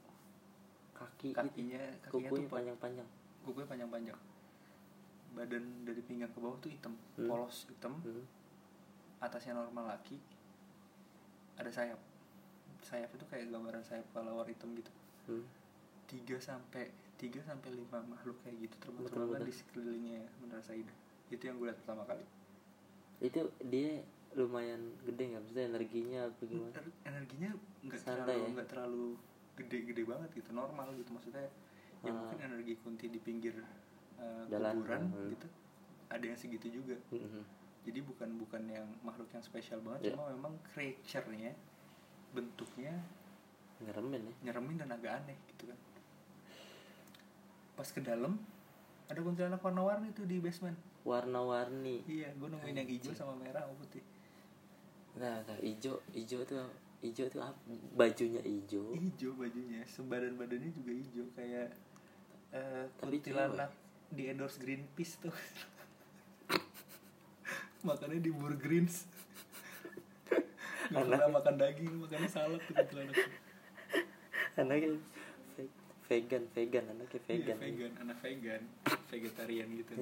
Kaki kakinya kakinya kukunya tuh pa- panjang-panjang. kukunya panjang-panjang. Badan dari pinggang ke bawah tuh hitam Hmm. polos hitam. Hmm. atasnya normal laki. Ada sayap. Sayap itu kayak gambaran sayap kelawar hitam gitu. Hmm. Tiga sampai tiga sampai lima makhluk kayak gitu terbang-terbangan di sekelilingnya Menara Saida itu yang gue lihat pertama kali itu dia lumayan gede nggak maksudnya energinya apa gimana Er- energinya nggak terlalu ya? nggak terlalu gede-gede banget gitu normal gitu maksudnya ya Ah. mungkin energi kunti di pinggir uh, Jalan, kuburan hmm. gitu ada yang segitu juga Hmm. jadi bukan bukan yang makhluk yang spesial banget Iya. cuma memang creature-nya bentuknya ngeremen ya nyeremin dan agak aneh gitu kan pas ke dalam ada kuntilanak warna-warni tuh di basement. Warna-warni. Iya gue nemuin yang hijau sama merah sama putih. Nah, nah hijau hijau tuh hijau tuh apa? Bajunya hijau. Hijau bajunya sebadan badannya juga hijau kayak eh, Tapi kuntilanak di endorse Greenpeace tuh. Makannya di Burgreens Gak pernah makan daging, makannya salad tuh kuntilanak anaknya vegan vegan anaknya Iya, vegan. vegan, anak vegan, vegetarian gitu.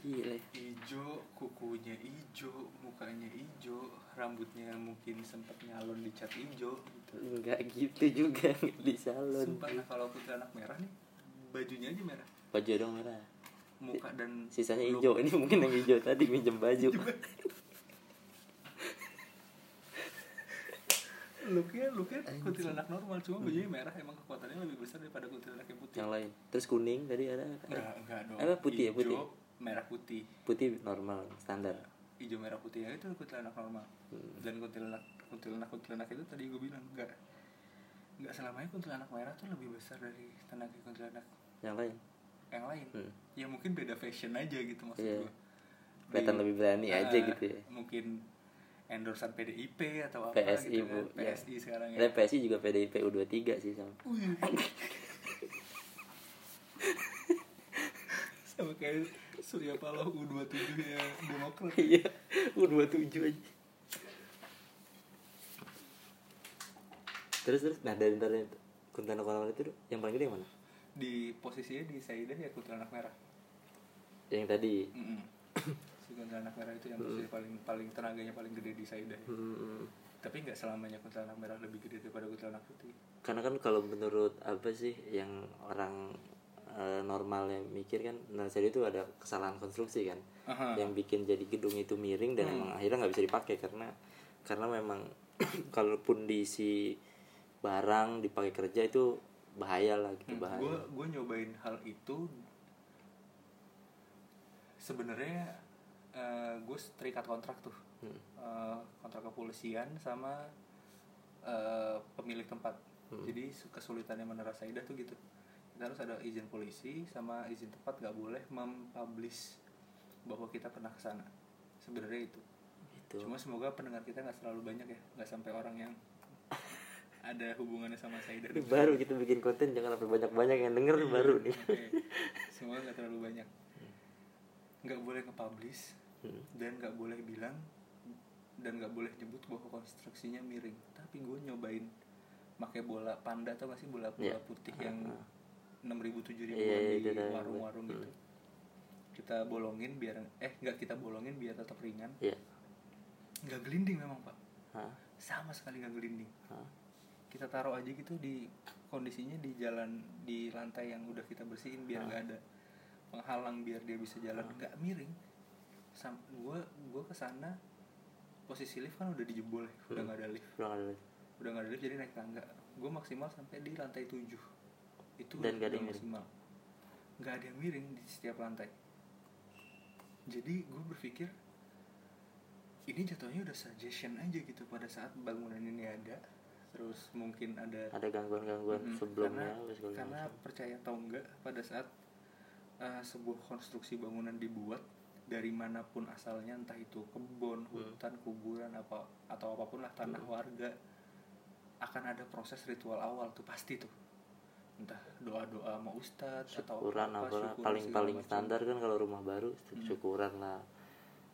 Gila. Ijo, kukunya ijo, mukanya ijo, rambutnya mungkin sempat nyalon di cat ijo. Gitu. nggak gitu juga di salon. Sumpah, nah kalau kuntilanak merah nih, bajunya aja merah. baju dong merah. Muka dan sisanya hijau ini mungkin yang hijau tadi minjem baju Looknya, looknya kuntilanak normal, cuma bajunya merah emang kekuatannya lebih besar daripada kuntilanak yang putih. yang lain terus kuning tadi ada Enggak, enggak dong. apa putih ya putih merah putih. putih normal standar Hijau merah putih ya itu kuntilanak normal. Hmm. Dan kuntilanak kuntilanak kuntilanak itu tadi gue bilang enggak enggak selamanya kuntilanak merah tuh lebih besar dari tenaga kuntilanak yang lain yang lain. Hmm. Ya mungkin beda fashion aja gitu maksud Iya. gue. kelihatan lebih berani aja ah, gitu ya Mungkin endorsean PDIP atau apa PSI gitu bu. kan. PSI sekarang ya. ya PSI juga PDIP U23 sih sama Wih. sama kayak Surya Paloh U27 nya Demokrat. Iya U27 aja. Terus terus. Nah dari dari kuntilanak warna itu yang paling gede yang mana? Di posisinya di Saidah ya kuntilanak merah. Yang tadi? Mm-mm. si kuntilanak merah itu yang posisi paling paling tenaganya paling gede di Saidah hmm, tapi nggak selamanya kuntilanak merah lebih gede daripada kuntilanak putih. Karena kan kalau menurut apa sih yang orang eh, normalnya mikir kan Nasari itu ada kesalahan konstruksi kan. Aha. yang bikin jadi gedung itu miring dan emang akhirnya nggak bisa dipakai karena karena memang kalaupun diisi barang dipakai kerja itu bahaya lah gitu bahaya. Gue gue nyobain hal itu sebenarnya gue terikat kontrak tuh. Hmm. Eh, kontrak kepolisian sama eh, pemilik tempat. Hmm. jadi su- kesulitannya menara Saidah tuh gitu. Kita harus ada izin polisi sama izin tempat gak boleh mempublish bahwa kita pernah ke sana. Sebenarnya itu. Itu cuma semoga pendengar kita nggak terlalu banyak ya nggak sampai orang yang ada hubungannya sama Saidah baru kita bikin konten jangan sampai banyak banyak yang denger nih baru nih. Oke. Semoga nggak terlalu banyak. Nggak boleh nge-publish Hmm. dan nggak boleh bilang dan nggak boleh nyebut bahwa konstruksinya miring. Tapi gue nyobain pakai bola panda atau nggak sih bola bola Iya. putih yang enam ribu tujuh ribu Iya, iya, di tahu. warung-warung gitu. Kita bolongin biar eh nggak kita bolongin biar tetap ringan. Iya. Nggak gelinding memang pak. Hah? Sama sekali nggak gelinding. Hah? Kita taruh aja gitu di kondisinya di jalan di lantai yang udah kita bersihin biar nggak ada penghalang biar dia bisa jalan nggak miring gue gue ke sana posisi lift kan udah dijebol ya udah nggak ada lift. Pulang ada udah nggak ada lift jadi naik tangga. Gue maksimal sampai di lantai 7 itu Dan nggak ada udah yang maksimal. Nggak ada yang miring di setiap lantai. Jadi gue berpikir ini jatuhnya udah suggestion aja gitu pada saat bangunan ini ada terus mungkin ada ada gangguan-gangguan Mm-mm. sebelumnya karena, karena percaya atau enggak pada saat uh, sebuah konstruksi bangunan dibuat dari mana pun asalnya entah itu kebun Hmm. hutan kuburan apa atau apa pun lah tanah warga akan ada proses ritual awal tuh pasti tuh entah doa doa sama ustadz atau apa, apa syukuran paling paling macam. Hmm. standar kan kalau rumah baru syukuran lah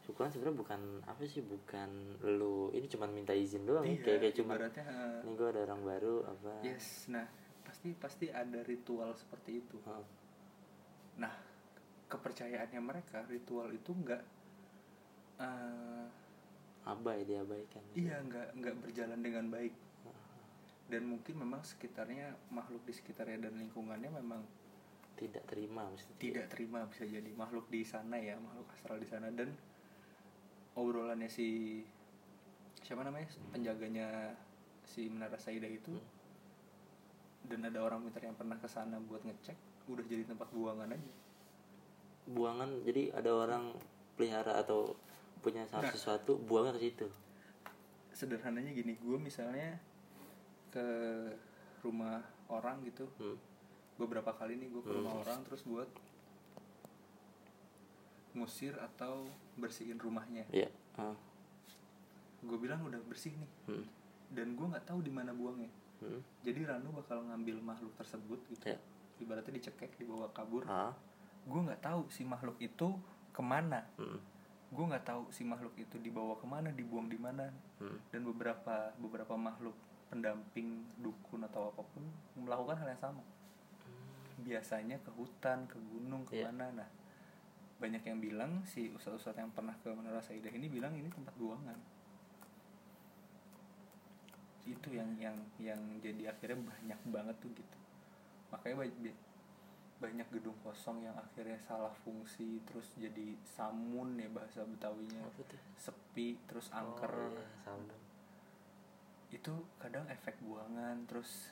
syukuran sebenarnya bukan apa sih bukan lu ini cuma minta izin doang iya, kayak kayak cuma ini gue ada orang baru apa yes nah pasti pasti ada ritual seperti itu Hah. Nah, kepercayaannya mereka ritual itu enggak eh, abai diabaikan. iya enggak enggak berjalan dengan baik. Dan mungkin memang sekitarnya makhluk di sekitarnya dan lingkungannya memang tidak terima mesti tidak terima bisa jadi makhluk di sana ya, makhluk astral di sana. Dan obrolannya si siapa namanya penjaganya si Menara Saidah itu dan ada orang pintar yang pernah ke sana buat ngecek udah jadi tempat buangan aja. Buangan jadi ada orang pelihara atau punya Nah. sesuatu buangnya ke situ sederhananya gini gue misalnya ke rumah orang gitu hmm. beberapa kali nih gue ke rumah orang terus buat ngusir atau bersihin rumahnya ya ah. gue bilang udah bersih nih hmm. dan gue nggak tahu di mana buangnya Hmm. jadi Ranu bakal ngambil makhluk tersebut gitu Ya. ibaratnya dicekek dibawa kabur Ah. Gue nggak tahu si makhluk itu ke mana. Hmm. gue nggak tahu si makhluk itu dibawa ke mana dibuang di mana. Hmm. dan beberapa beberapa makhluk pendamping dukun atau apa pun melakukan hal yang sama. Biasanya ke hutan ke gunung Iya. ke mana nah banyak yang bilang si ustadz-ustadz yang pernah ke Menara Saidah ini bilang ini tempat buangan. Itu yang yang yang jadi akhirnya banyak banget tuh gitu. Makanya banyak, gedung kosong yang akhirnya salah fungsi terus jadi samun ya bahasa betawinya. Sepi terus angker. oh, iya, itu kadang efek buangan terus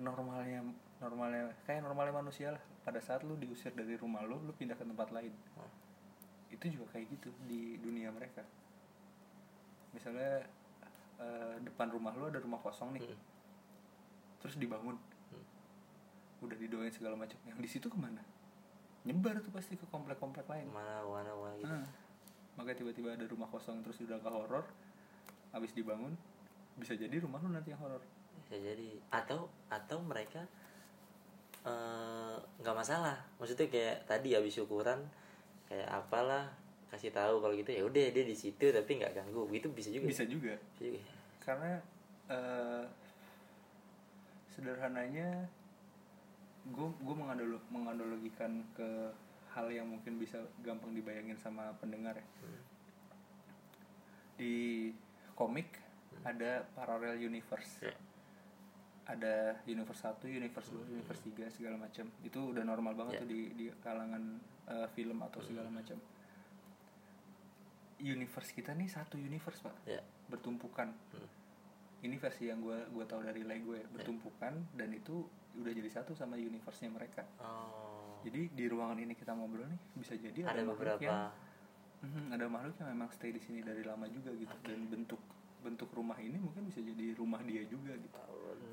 normalnya normalnya kayak normalnya manusia lah. Pada saat lu diusir dari rumah lu lu pindah ke tempat lain. Oh. itu juga kayak gitu di dunia mereka. Misalnya eh, depan rumah lu ada rumah kosong nih. Hmm. terus dibangun. Hmm. Udah didoain segala macam. Yang di situ ke mana? Nyebar tuh pasti ke komplek-komplek lain. Mana mana mana gitu. Nah, makanya tiba-tiba ada rumah kosong terus udah ke horor. Habis dibangun bisa jadi rumah lu nanti yang horor. Bisa jadi. Atau atau mereka eh, nggak masalah. Maksudnya kayak tadi habis syukuran kayak apalah kasih tahu kalau gitu ya udah dia di situ tapi nggak ganggu. Gitu bisa juga. Bisa juga. Bisa juga. karena eh, sederhananya gue gue menganalo menganalogikan ke hal yang mungkin bisa gampang dibayangin sama pendengar ya Hmm. di komik ada parallel universe Ya. ada universe 1, universe 2, universe 3 segala macam. Itu udah normal banget Ya. tuh di di kalangan uh, film atau segala macam. Universe kita nih satu universe, Pak. ya Bertumpukan. Hmm. Ini versi yang gua gua tahu dari Lego ya, bertumpukan dan itu udah jadi satu sama universe-nya mereka. oh. Jadi di ruangan ini kita ngobrol nih bisa jadi ada makhluk beberapa. yang Mhm, ada makhluk yang memang stay di sini dari lama juga gitu. Dan bentuk bentuk rumah ini mungkin bisa jadi rumah dia juga gitu.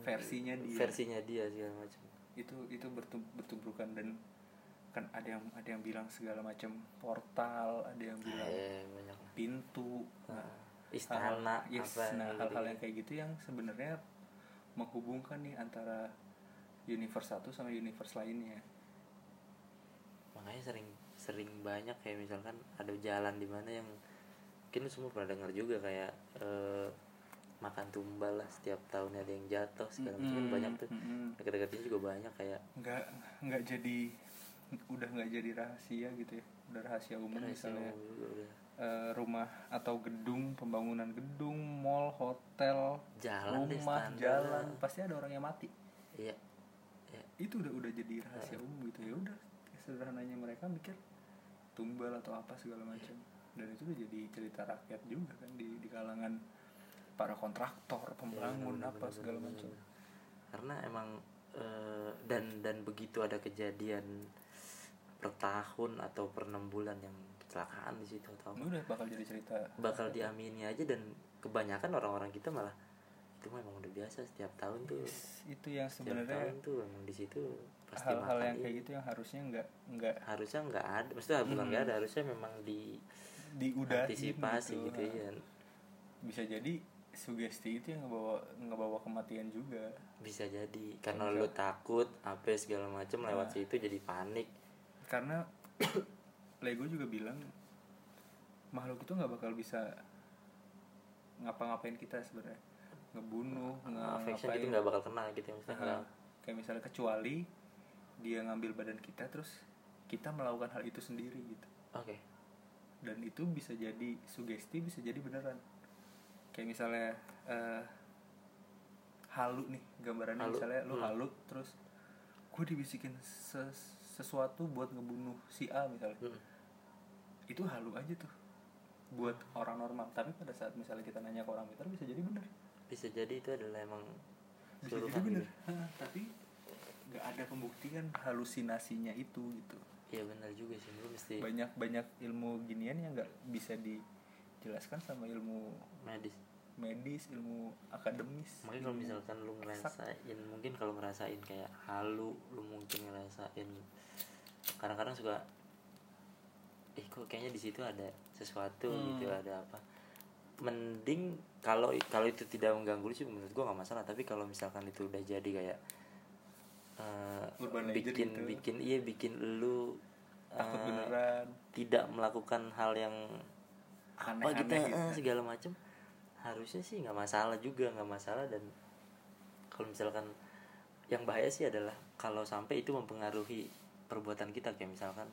Versinya dia. Versinya dia segala macam. Itu itu bertumbukan dan kan ada yang ada yang bilang segala macam portal ada yang bilang eh banyak. pintu. Nah, nah, istana hal- yes, apa nah gitu. hal-hal yang kayak gitu yang sebenarnya menghubungkan nih antara universe satu sama universe lainnya. Makanya sering sering banyak kayak misalkan ada jalan di mana yang mungkin semua pernah dengar juga kayak eh, makan tumbal lah setiap tahun ada yang jatuh segala macam. Kan Mm-mm, banyak tuh. mm-mm. dekat-dekatnya juga banyak kayak nggak nggak jadi udah nggak jadi rahasia gitu ya. Udah rahasia umum Rahasia misalnya. umum juga udah. eh, rumah atau gedung pembangunan gedung mall hotel Jalan deh, rumah standar. jalan. pasti ada orang yang mati. Iya itu udah udah jadi rahasia umum gitu. Ya udah sederhananya mereka mikir tumbal atau apa segala macam. Dan itu udah jadi cerita rakyat juga kan di di kalangan para kontraktor pembangun Iya, bener, apa bener, segala macam. karena emang eh, dan dan begitu ada kejadian per tahun atau per enam bulan yang kecelakaan di situ atau apa, udah bakal jadi cerita. bakal diamini aja dan kebanyakan orang-orang kita malah itu memang udah biasa setiap tahun tuh. Itu yang setiap sebenarnya tahun tuh emang di situ pasti hal-hal yang kayak gitu yang harusnya nggak nggak harusnya nggak ada maksudnya bukan Hmm. nggak ada harusnya memang di diudahin antisipasi gitu, Nah, ya bisa jadi sugesti itu yang ngebawa ngebawa kematian juga. Bisa jadi karena Bisa. lu takut apa segala macam lewat Nah. situ jadi panik. Karena Lego juga bilang makhluk itu nggak bakal bisa ngapa-ngapain kita sebenarnya ngebunuh affection ngapain gitu nggak bakal kena gitu ya, maksudnya. Nah, nggak kayak misalnya kecuali dia ngambil badan kita terus kita melakukan hal itu sendiri gitu. Oke. Dan itu bisa jadi sugesti bisa jadi beneran. Kayak misalnya eh, halu nih gambarannya Halu. misalnya lu Hmm. halu terus gue dibisikin ses- sesuatu buat ngebunuh si A misalnya. Hmm. itu halu aja tuh buat orang normal. Tapi pada saat misalnya kita nanya ke orang pintar bisa jadi bener bisa jadi itu adalah emang bisa jadi bener. gitu. Hah, tapi nggak ada pembuktian halusinasinya itu gitu. Iya benar juga sih. Lu mesti banyak banyak ilmu ginian yang nggak bisa dijelaskan sama ilmu medis. medis ilmu akademis. Mungkin kalau misalkan lu eksak. ngerasain mungkin kalau ngerasain kayak halu lu mungkin ngerasain. Kadang-kadang suka ih kok kayaknya di situ ada sesuatu Hmm. gitu ada apa mending kalau kalau itu tidak mengganggu sih menurut gua nggak masalah tapi kalau misalkan itu udah jadi kayak Urban legend bikin gitu. bikin iya bikin lu takut beneran tidak melakukan hal yang apa Aneh-aneh gitu gitu. eh, segala macam harusnya sih nggak masalah juga nggak masalah dan kalau misalkan yang bahaya sih adalah kalau sampai itu mempengaruhi perbuatan kita kayak misalkan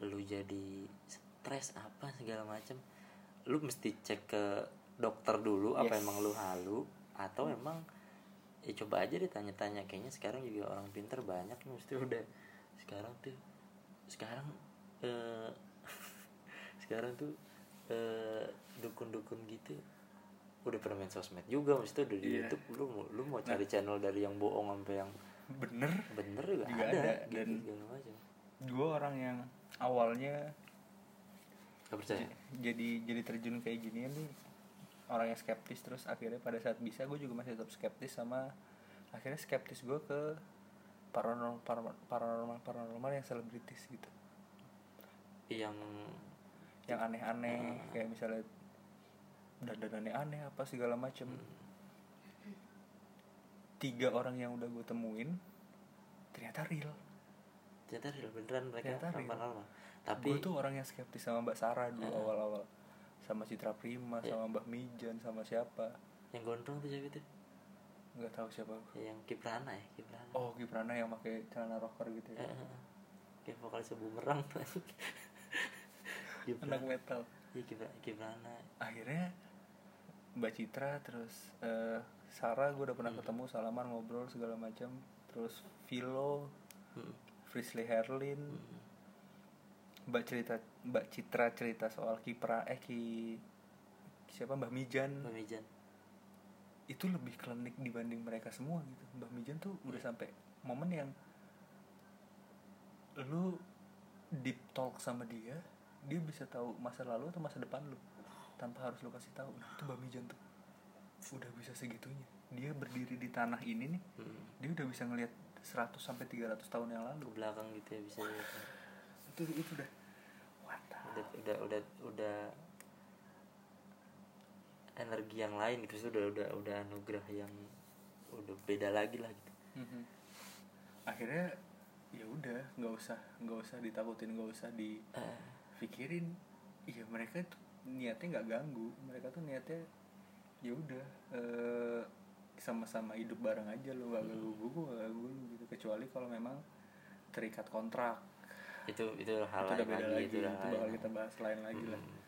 lu jadi stres apa segala macam lu mesti cek ke dokter dulu apa Yes. emang lu halu atau emang ya coba aja deh tanya-tanya. Kayaknya sekarang juga orang pinter banyak nih mesti udah. Sekarang tuh sekarang eh sekarang tuh eh dukun-dukun gitu udah pernah main sosmed juga mesti udah di Iya. YouTube. Lu lu mau cari channel dari yang bohong sampai yang bener. bener juga, Juga ada, ada, gitu, dan- gue orang yang awalnya gak percaya. Jadi jadi terjun kayak gini nih orang yang skeptis terus akhirnya pada saat bisa gue juga masih tetap skeptis sama akhirnya skeptis gue ke paranormal paranormal paranormal, yang selebritis gitu. Yang yang aneh-aneh Ah. kayak misalnya dandan aneh-aneh apa segala macem. Tiga orang yang udah gue temuin ternyata real. Ternyata real beneran mereka Ternyata real. paranormal tapi gue tuh orang yang skeptis sama Mbak Sarah dulu awal-awal. Sama Citra Prima Iya. sama Mbak Mijan sama siapa. Yang gondrong tuh siapa itu? Nggak tahu siapa yang Kiprana ya Kiprana. Oh Gibrana yang pakai celana rocker gitu ya? Eh. kayak vokalis bumerang anak Kiprana. Metal. Iya Kipra- Kiprana. Akhirnya Mbak Citra terus eh, Sarah gue udah pernah ketemu salaman ngobrol segala macam. Terus Vilo Hmm. Frisley Herlin Mbak cerita Mbak Citra cerita soal Kipra eh Ki siapa? Mbah Mijan. Pemijan itu lebih klinik dibanding mereka semua gitu. Mbah Mijan tuh udah sampai momen yang lu deep talk sama dia dia bisa tahu masa lalu atau masa depan lu tanpa harus lu kasih tahu. Nah, itu Mbah Mijan tuh udah bisa segitunya. Dia berdiri di tanah ini nih hmm. dia udah bisa ngelihat 100 sampai 300 tahun yang lalu. Ke belakang gitu ya bisa ya. Itu itu udah. Udah udah udah udah energi yang lain gitu udah udah udah anugerah yang udah beda lagi lah gitu. Mhm. akhirnya ya udah nggak usah nggak usah ditakutin nggak usah dipikirin. Iya mereka tuh niatnya nggak ganggu. Mereka tuh niatnya ya udah eh, sama-sama hidup bareng aja lo gak ganggu gue gue gak ganggu gitu. Kecuali kalau memang terikat kontrak itu itu hal itu lain beda lagi lagi itu itu, bakal kita bahas lain lagi lah Hmm.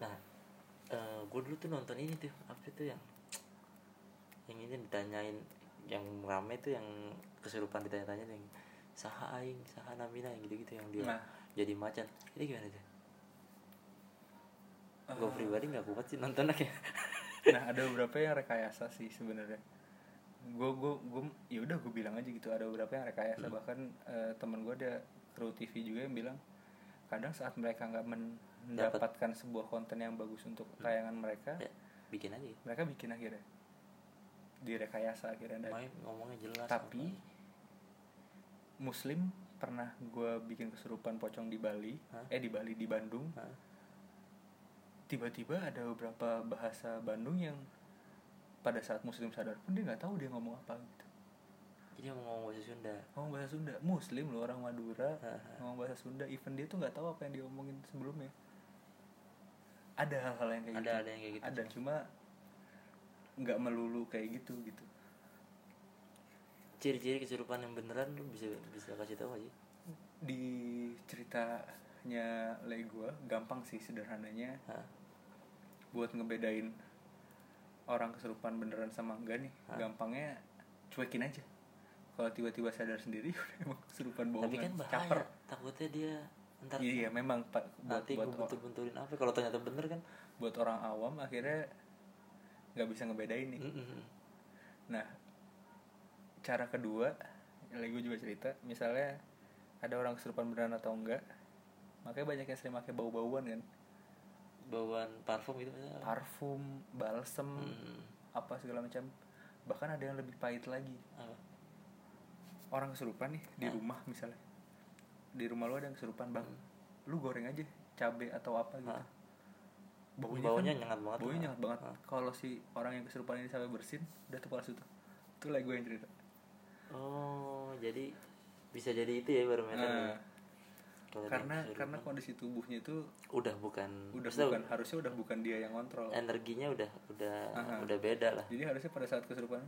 nah gue dulu tuh nonton ini tuh apa itu yang yang ini ditanyain yang rame tuh yang kesurupan ditanya-tanya yang saha aing saha namina yang gitu-gitu yang dia Nah. jadi macan ini gimana tuh Eh. gue pribadi nggak kuat sih nontonnya kayak nah ada beberapa yang rekayasa sih sebenarnya gue gue gue ya udah gue bilang aja gitu ada beberapa yang rekayasa Hmm. bahkan eh, temen gue ada kru TV juga yang bilang kadang saat mereka nggak mendapatkan sebuah konten yang bagus untuk tayangan mereka ya, bikin aja. mereka bikin akhirnya. Direkayasa akhirnya main ngomongnya jelas tapi muslim pernah gue bikin kesurupan pocong di Bali Hah? eh di Bali di Bandung. Hah? tiba-tiba ada beberapa bahasa Bandung yang pada saat muslim sadar pun dia nggak tahu dia ngomong apa mau ngomong bahasa Sunda. Ngomong bahasa Sunda. Muslim loh orang Madura. Ngomong bahasa Sunda. Even dia tuh nggak tahu apa yang dia omongin sebelumnya. Ada hal-hal yang kayak Ada- gitu. ada yang kayak gitu. Ada cuma nggak melulu kayak gitu gitu. Ciri-ciri kesurupan yang beneran lu bisa bisa kasih tahu aja di ceritanya le gua gampang sih sederhananya. Hah? buat ngebedain orang kesurupan beneran sama enggak nih. Hah? gampangnya cuekin aja kalau tiba-tiba sadar sendiri udah emang kesurupan bohongan. Tapi kan bahaya. Caper. Takutnya dia ntar iya memang pak. Buat nanti buat, gue bentur-benturin apa? Kalau ternyata bener kan? Buat orang awam akhirnya nggak bisa ngebedain nih. Mm-mm. nah cara kedua yang gue juga cerita misalnya ada orang kesurupan beneran atau enggak makanya banyak yang sering pakai bau-bauan kan? Bauan parfum gitu misalnya parfum balsem Hmm. apa segala macam. Bahkan ada yang lebih pahit lagi. Apa orang kesurupan nih di Hah? rumah misalnya. Di rumah lu ada yang kesurupan bang lu goreng aja cabe atau apa gitu. Hah? baunya, Baunya kan- nyengat banget. baunya Hah? nyengat banget. Hah? kalau si orang yang kesurupan ini sampai bersin udah tuh palsu tuh. Itu lagi gue yang cerita. Oh jadi bisa jadi itu ya barometer Nah, Kalau dia karena karena kondisi tubuhnya itu udah bukan udah bukan harusnya udah bukan dia yang kontrol energinya udah udah Aha. udah beda lah. Jadi harusnya pada saat kesurupan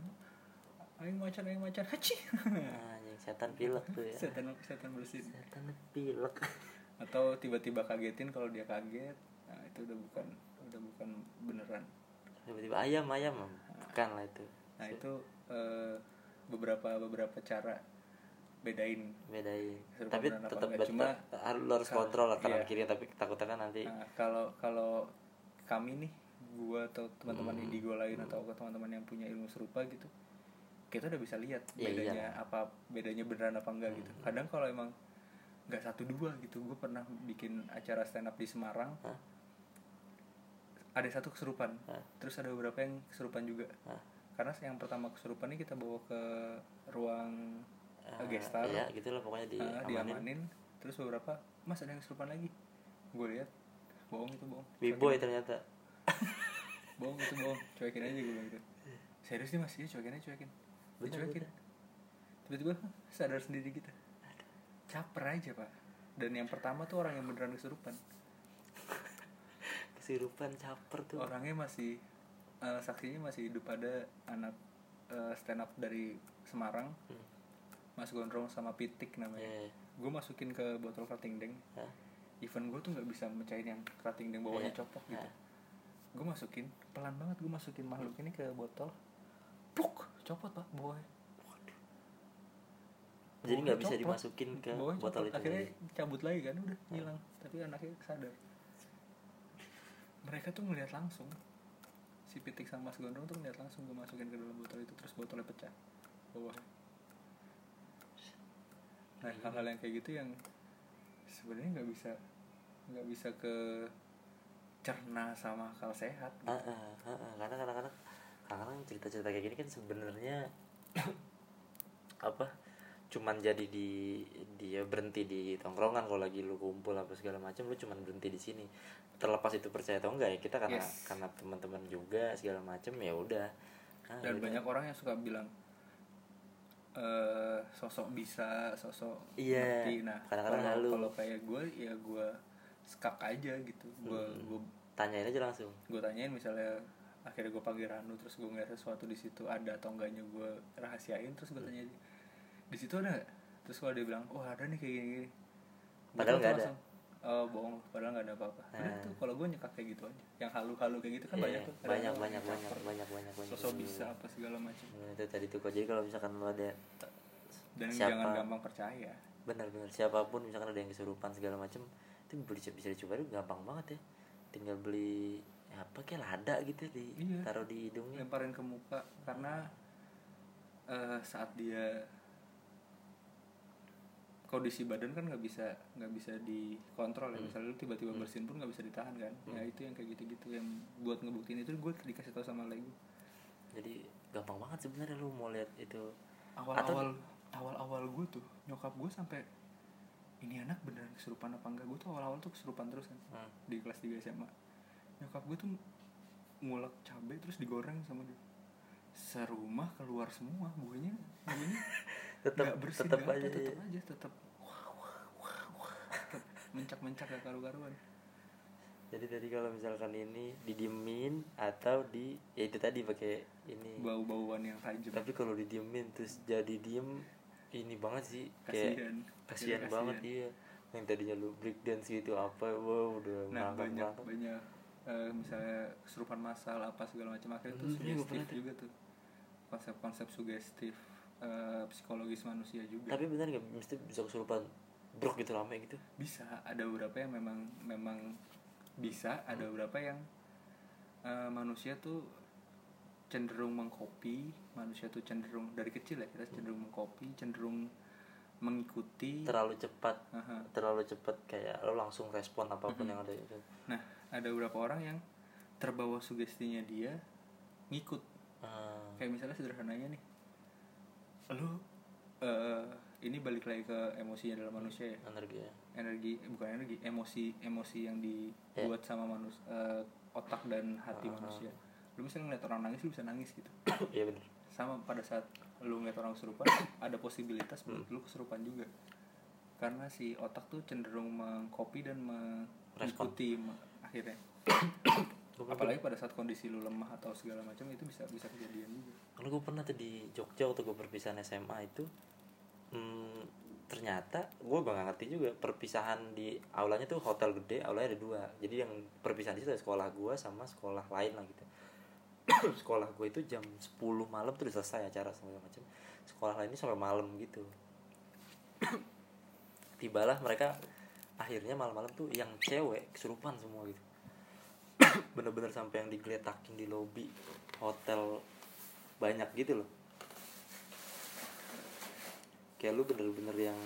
aing macan aing macan. Haci. Nah, setan pilek tuh ya. Setan setan bersin. Setan pilek. Atau tiba-tiba kagetin kalau dia kaget. Nah itu udah bukan udah bukan beneran. Tiba-tiba ayam ayam. Bukan lah itu. Nah itu eh, beberapa beberapa cara bedain. Bedain. Tapi tetap Cuma- harus lo harus Kalau- kontrol lah kanan iya. kiri tapi takutnya kan nanti Nah, kalau kalau kami nih gua atau teman-teman Hmm. indigo lain atau ke teman-teman yang punya ilmu serupa gitu kita udah bisa lihat Iya, bedanya iya. apa bedanya beneran apa enggak gitu. Hmm. kadang kalau emang nggak satu dua gitu gue pernah bikin acara stand up di Semarang. Hah? ada satu kesurupan Hah? terus ada beberapa yang kesurupan juga. Hah? karena yang pertama kesurupan ini kita bawa ke ruang eh, gestar ya gitu lah pokoknya di Ah, amanin. diamanin. Terus beberapa mas ada yang kesurupan lagi? Gue lihat bohong itu bohong. B-boy ternyata. Bohong itu bohong. Cuekin aja gue gitu. Serius nih mas? Iya cuekin aja cuekin dicuekin bener. tiba-tiba "Hah, sadar sendiri kita. Caper aja pak. Dan yang pertama tuh orang yang beneran kesurupan. Kesurupan caper tuh. Orangnya masih eh, saksinya masih hidup ada anak eh, stand up dari Semarang. Hmm. Mas Gondrong sama Pitik namanya. Iya. gue masukin ke botol kerating deng. Hah? even gue tuh nggak bisa mecahin yang kerating deng bawahnya Iya. copok gitu. Hah? gue masukin pelan banget gue masukin makhluk ini ke botol. Pluk copot pak. Bawahnya jadi nggak bisa dimasukin ke Bawahnya botol copot. itu akhirnya lagi. cabut lagi kan udah hilang. Tapi anaknya sadar. Mereka tuh ngeliat langsung. Si pitik sama mas gondrong tuh ngeliat langsung gue masukin ke dalam botol itu terus botolnya pecah. Bawahnya nah hal-hal yang kayak gitu yang sebenarnya nggak bisa nggak bisa ke cerna sama akal sehat. Gitu. Ah, ah, ah, ah. karena kadang-kadang kadang cerita-cerita kayak gini kan sebenarnya apa cuman jadi di dia berhenti di tongkrongan kalau lagi lu kumpul apa segala macam lu cuman berhenti di sini. Terlepas itu percaya atau enggak ya kita karena Yes. karena teman-teman juga segala macam ya udah. Ah, dan udah. banyak orang yang suka bilang eh sosok bisa sosok Iya, ngerti. Nah kadang-kadang kalau kalau kayak gue ya gue skak aja gitu. Gue Hmm. gue tanyain aja langsung. Gue tanyain misalnya akhirnya gue panggil Ranu terus gue ngeliat sesuatu di situ ada atau enggaknya gue rahasiain terus gue tanya di situ ada nggak?" terus kalau dia bilang oh ada nih kayak gini, gini. Padahal nggak ada. oh bohong padahal nggak ada apa-apa udah Nah. tuh kalau gue nyekak kayak gitu aja yang halu-halu kayak gitu kan Iya, banyak tuh banyak banyak banyak banyak banyak banyak sosok bisa apa segala macam Nah, itu tadi tuh kok jadi kalau misalkan lu ada dan Siapa? jangan gampang percaya benar-benar siapa pun misalkan ada yang kesurupan segala macam itu bisa bisa dicoba itu gampang banget ya tinggal beli apa kayak lada gitu di Iya. taruh di hidungnya? Lemparin ke muka karena eh, saat dia kondisi badan kan nggak bisa nggak bisa dikontrol ya. Hmm. misalnya lu tiba-tiba bersin pun nggak bisa ditahan kan. Ya itu yang kayak gitu-gitu yang buat ngebuktiin itu gue dikasih tahu sama lego. Jadi gampang banget sebenarnya lu mau lihat itu. Awal-awal awal-awal gue tuh nyokap gue sampai ini anak beneran kesurupan apa enggak? Gue tuh awal-awal tuh kesurupan terus kan Hmm. di kelas 3 SMA nyokap gue tuh ngulek cabai terus digoreng sama dia. Serumah keluar semua buahnya buahnya nggak bersih apa, aja, tetep iya. aja tetep. Wah wah wah wah. Tetep mencak-mencak gak karu-karuan. Jadi tadi kalau misalkan ini didiemin atau di ya itu tadi pakai ini. Bau-bauan yang tajam. Tapi kalau didiemin terus jadi diem ini banget sih. Kayak kasihan. kasihan Jadi banget iya. Yang tadinya lu break dance gitu apa wow udah nah ngangkat banyak ngangkat. banyak eh, misalnya kesurupan masal apa segala macam akhirnya tuh Hmm, iya, sugestif juga tuh. Konsep-konsep sugestif eh, psikologis manusia juga. Tapi benar nggak? Mesti bisa kesurupan brok gitu rame gitu. Bisa. Ada beberapa yang memang memang bisa. Ada beberapa yang eh, manusia tuh cenderung mengkopi manusia tuh cenderung dari kecil ya kita cenderung mengkopi cenderung mengikuti. Terlalu cepat. Aha. terlalu cepat kayak lo langsung respon apa pun yang ada itu. Nah ada beberapa orang yang terbawa sugestinya dia ngikut. Ah, kayak misalnya sederhananya nih. Lu? Eh, ini balik lagi ke emosinya dalam manusia ya? Energi ya. Energi eh, bukan energi emosi emosi yang dibuat sama manus eh, otak dan hati Ah. manusia. Lu misalnya ngeliat orang nangis lu bisa nangis gitu. Iya benar sama pada saat lu ngeliat orang kesurupan ada posibilitas buat lu kesurupan juga. Karena si otak tuh cenderung mengcopy dan mengikuti akhirnya apalagi pada saat kondisi lu lemah atau segala macam itu bisa bisa kejadian juga. Kalau gue pernah tuh di Jogja waktu gue perpisahan SMA itu hmm, ternyata gue gak ngerti juga perpisahan di aulanya tuh hotel gede aulanya ada dua. Jadi yang perpisahan itu ada sekolah gue sama sekolah lain lah gitu. Sekolah gue itu jam 10 malam tuh udah selesai acara segala macam. Sekolah lain ini sampai malam gitu. Tibalah mereka akhirnya malam-malam tuh yang cewek kesurupan semua gitu. Bener-bener sampai yang digeletakin di lobi hotel banyak gitu loh. Kayak lu bener-bener yang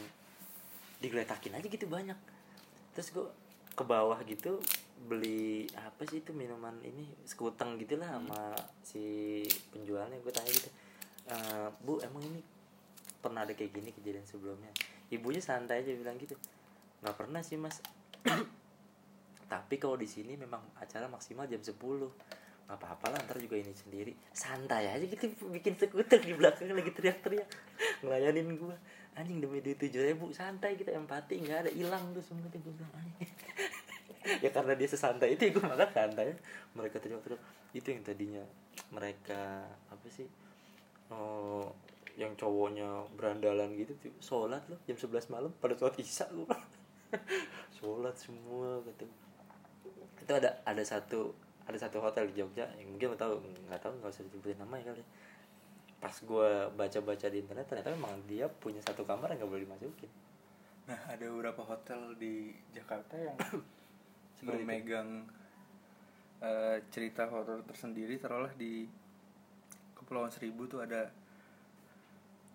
digeletakin aja gitu banyak. Terus gue ke bawah gitu beli apa sih itu minuman ini sekuteng gitu lah sama si penjualnya. Gue tanya gitu "Eh, bu emang ini pernah ada kayak gini kejadian sebelumnya? Ibunya santai aja bilang gitu nggak pernah sih mas. Tapi kalau di sini memang acara maksimal jam 10 nggak apa-apa lah ntar juga ini sendiri. Santai aja gitu bikin skuter di belakang lagi teriak-teriak. Ngelayanin gua. Anjing demi duit tujuh ribu. Santai gitu empati nggak ada hilang tuh semua tuh gue ya karena dia sesantai itu gue makan santai. Mereka teriak-teriak. Itu yang tadinya mereka apa sih oh yang cowoknya berandalan gitu tuh sholat loh jam 11 malam pada sholat isya gue sholat semua gitu itu ada ada satu ada satu hotel di Jogja yang mungkin lo tahu nggak tahu nggak usah disebutin namanya kali. Pas gue baca-baca di internet ternyata memang dia punya satu kamar yang nggak boleh dimasukin. Nah, ada beberapa hotel di Jakarta yang memegang eh, cerita horor tersendiri. Taruhlah di Kepulauan Seribu tuh ada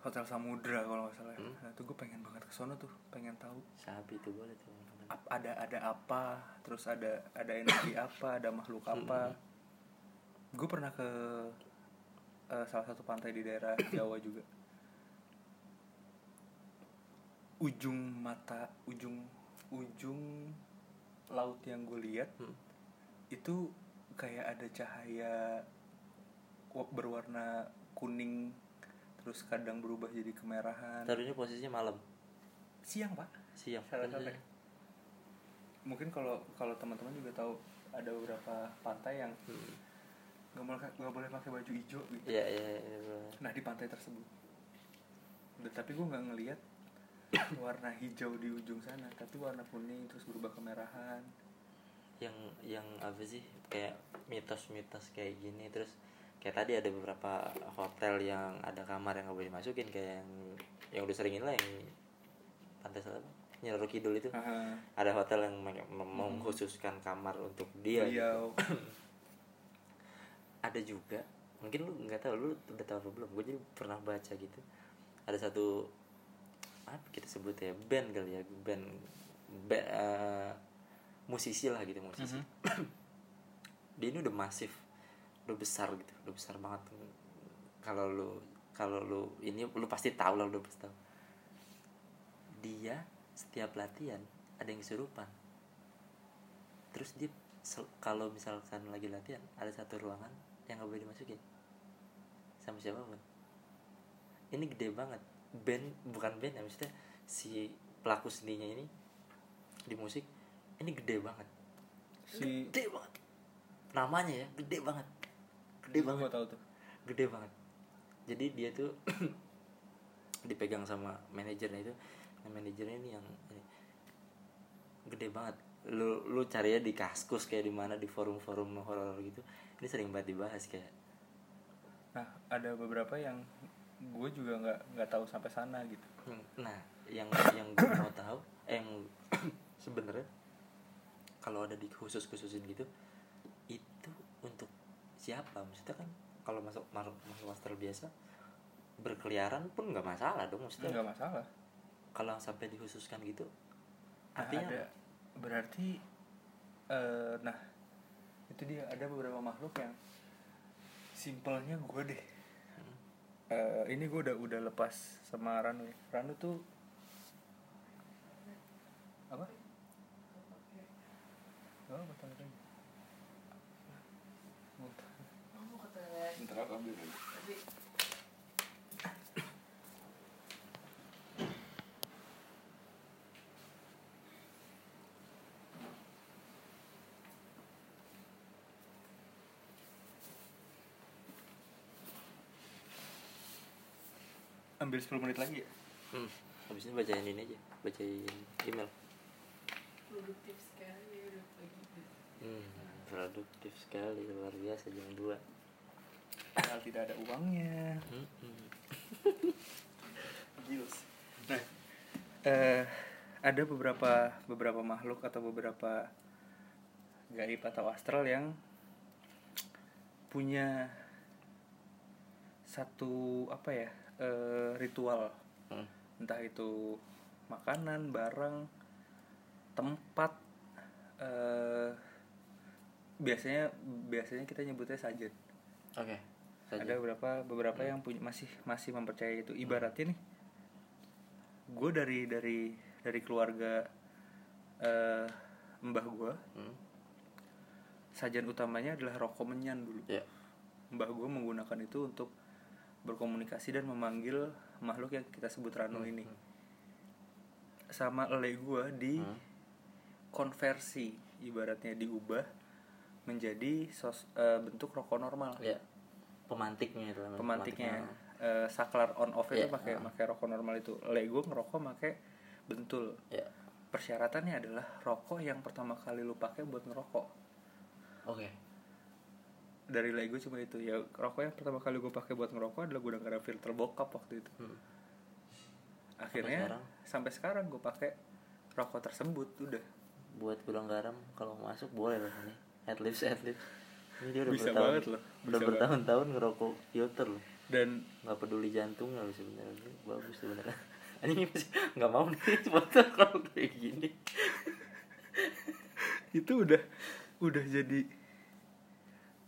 Hotel Samudra kalau nggak salah. Hmm. Nah, tuh gue pengen banget ke sono tuh, pengen tahu sapi itu boleh tuh ap- ada ada apa, terus ada ada energi apa, ada makhluk apa. Gue pernah ke eh, salah satu pantai di daerah Jawa juga. Ujung mata, ujung ujung laut yang gue lihat Hmm. itu kayak ada cahaya wa- berwarna kuning terus kadang berubah jadi kemerahan. Ini posisinya malam? Siang pak. Siang. Salah satu. mungkin kalau kalau teman-teman juga tahu ada beberapa pantai yang Hmm. nggak boleh nggak boleh pakai baju hijau gitu. Iya iya iya, iya. nah di pantai tersebut. Tapi gue nggak ngelihat warna hijau di ujung sana tapi warna kuning terus berubah kemerahan. Yang yang apa sih? Kayak mitos-mitos kayak gini terus kayak tadi ada beberapa hotel yang ada kamar yang nggak boleh dimasukin kayak yang yang udah sering lah yang pantai selatan Nyeroro Kidul itu. Aha. ada hotel yang mem- mengkhususkan kamar untuk dia gitu. beliau ada juga mungkin lu nggak tahu lu udah tahu apa belum? Gue jadi pernah baca gitu. Ada satu apa kita sebut ya band kali ya band ba- eh, musisi lah gitu musisi. Dia ini udah masif udah besar gitu udah besar banget kalau lu kalau lu ini lu pasti tahu lah lu pasti tahu. Dia setiap latihan ada yang kesurupan. Terus dia kalau misalkan lagi latihan ada satu ruangan yang nggak boleh dimasukin sama siapa pun. Ini gede banget. Band bukan band ya maksudnya si pelaku seninya ini di musik ini gede banget. Si gede banget. Namanya ya gede banget gede banget. gue tahu tuh. Gede banget. Jadi dia tuh dipegang sama manajernya itu. Nah manajernya ini yang ini, gede banget. Lu lu cari ya di kaskus kayak di mana di forum-forum horor gitu. Ini sering banget dibahas kayak. Nah ada beberapa yang gue juga nggak nggak tahu sampai sana gitu. Hmm, nah yang yang gue mau tahu eh, yang sebenarnya kalau ada di khusus khususin gitu itu untuk siapa? Maksudnya kan kalau masuk masuk masuk master biasa berkeliaran pun nggak masalah dong maksudnya. Nggak masalah. Kalau sampai dikhususkan gitu Nah, artinya ada. Berarti eh, nah itu dia. Ada beberapa makhluk yang simpelnya gue deh. Eh, ini gue udah udah lepas sama Ranu ya Ranu tuh apa Oh, apa tanda tanya? Ambil 10 menit lagi ya? hmm, habis ini bacain ini aja bacain email. Produktif sekali udah pagi hmm, produktif sekali luar biasa jam 2 Padahal tidak ada uangnya. Gils. Nah, eh, ada beberapa beberapa makhluk atau beberapa gaib atau astral yang punya satu apa ya eh, ritual, Hmm. entah itu makanan, barang, tempat. eh, biasanya biasanya kita nyebutnya sajen oke saja. ada beberapa beberapa yang punya masih masih mempercayai itu. Ibaratnya nih gue dari dari dari keluarga eh mbah gue hmm. sajian utamanya adalah rokok menyan dulu. Ya. Mbah gue menggunakan itu untuk berkomunikasi dan memanggil makhluk yang kita sebut ranu ini. sama ele gue di Hmm. konversi ibaratnya diubah menjadi sos, eh, bentuk rokok normal. Ya pemantiknya itu pemantiknya. Pemantik eh, saklar on off itu Iya, pakai ah. pakai rokok normal itu. Le gue ngerokok pakai bentul. Ya persyaratannya adalah rokok yang pertama kali lu pakai buat ngerokok. Oke. Dari Lego cuma itu. Ya rokok yang pertama kali gue pakai buat ngerokok adalah udah ada filter bokap waktu itu. Hmm. akhirnya sekarang? sampai sekarang gue pakai rokok tersebut udah. Buat gudang garam kalau masuk boleh loh ini. Adlibs adlibs ini dia udah Bisa bertahun banget loh, udah bisa banget. bertahun-tahun ngerokok filter loh. Dan nggak peduli jantungnya loh sebenarnya Ini bagus sebenarnya. Ini masih nggak mau nih foto kalau kayak gini. Itu udah udah jadi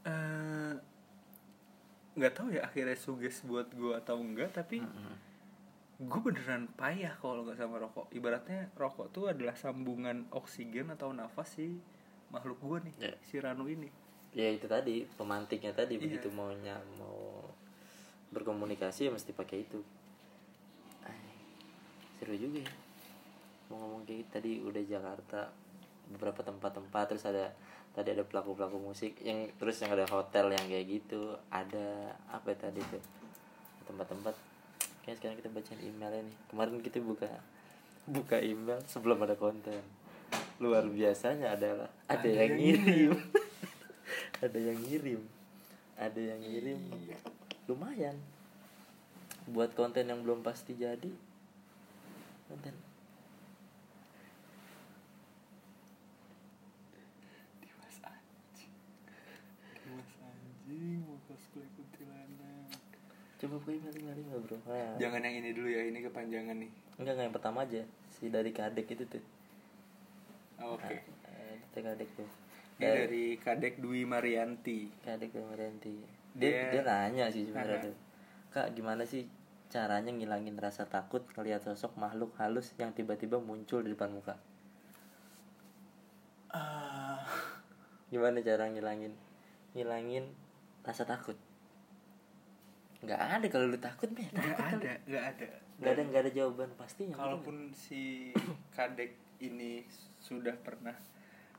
eh, nggak tahu ya akhirnya suges buat gue atau enggak tapi gue beneran payah kalau nggak sama rokok. Ibaratnya rokok tuh adalah sambungan oksigen atau nafas si makhluk gue nih Ya. si Ranu ini ya itu tadi pemantiknya tadi Iya. begitu maunya mau berkomunikasi ya mesti pakai itu. Ay, seru juga ya. Mau ngomong kayak gitu, tadi udah Jakarta beberapa tempat-tempat terus ada tadi ada pelaku-pelaku musik yang terus yang ada hotel yang kayak gitu ada apa ya tadi tuh tempat-tempat. Kayak sekarang kita bacain emailnya nih. Kemarin kita buka buka email sebelum ada konten. Luar biasanya adalah ada, Ada yang yang ngirim ada yang ngirim. Ada yang ngirim. Lumayan. Buat konten yang belum pasti jadi. Konten. Dimas anjing. Dimas anjing mau cosplay kuntilanak. Coba buka email email email bro? Ah. jangan yang ini dulu ya ini kepanjangan nih. Enggak enggak yang pertama aja. Si dari kadek itu tuh. Oh, oke. Ah, eh, itu kadek tuh ini dari Kadek Dwi Marianti. Kadek tuh Marianti. Dia Dia- dia nanya sih sebenarnya. Tuh kak gimana sih caranya ngilangin rasa takut ngelihat sosok makhluk halus yang tiba-tiba muncul di depan muka? Ah, gimana cara ngilangin ngilangin rasa takut? Nggak ada kalau lu takut men nggak ada nggak ada. Nggak ada nggak ada jawaban pastinya kalaupun si kadek ini sudah pernah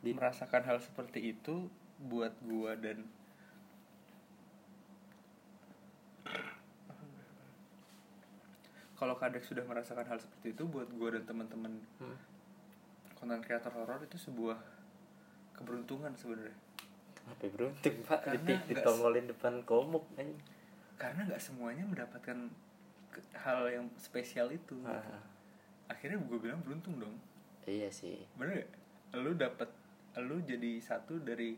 Di- merasakan hal seperti itu buat gua dan kalau kadek sudah merasakan hal seperti itu buat gua dan teman-teman Hmm. konten kreator horor itu sebuah keberuntungan sebenarnya. Apa ya, beruntung pak? Ditik- ditongolin depan komuk anjing. karena nggak semuanya mendapatkan hal yang spesial itu. Akhirnya gue bilang beruntung dong. Iya sih. Bener gak lu dapat lu jadi satu dari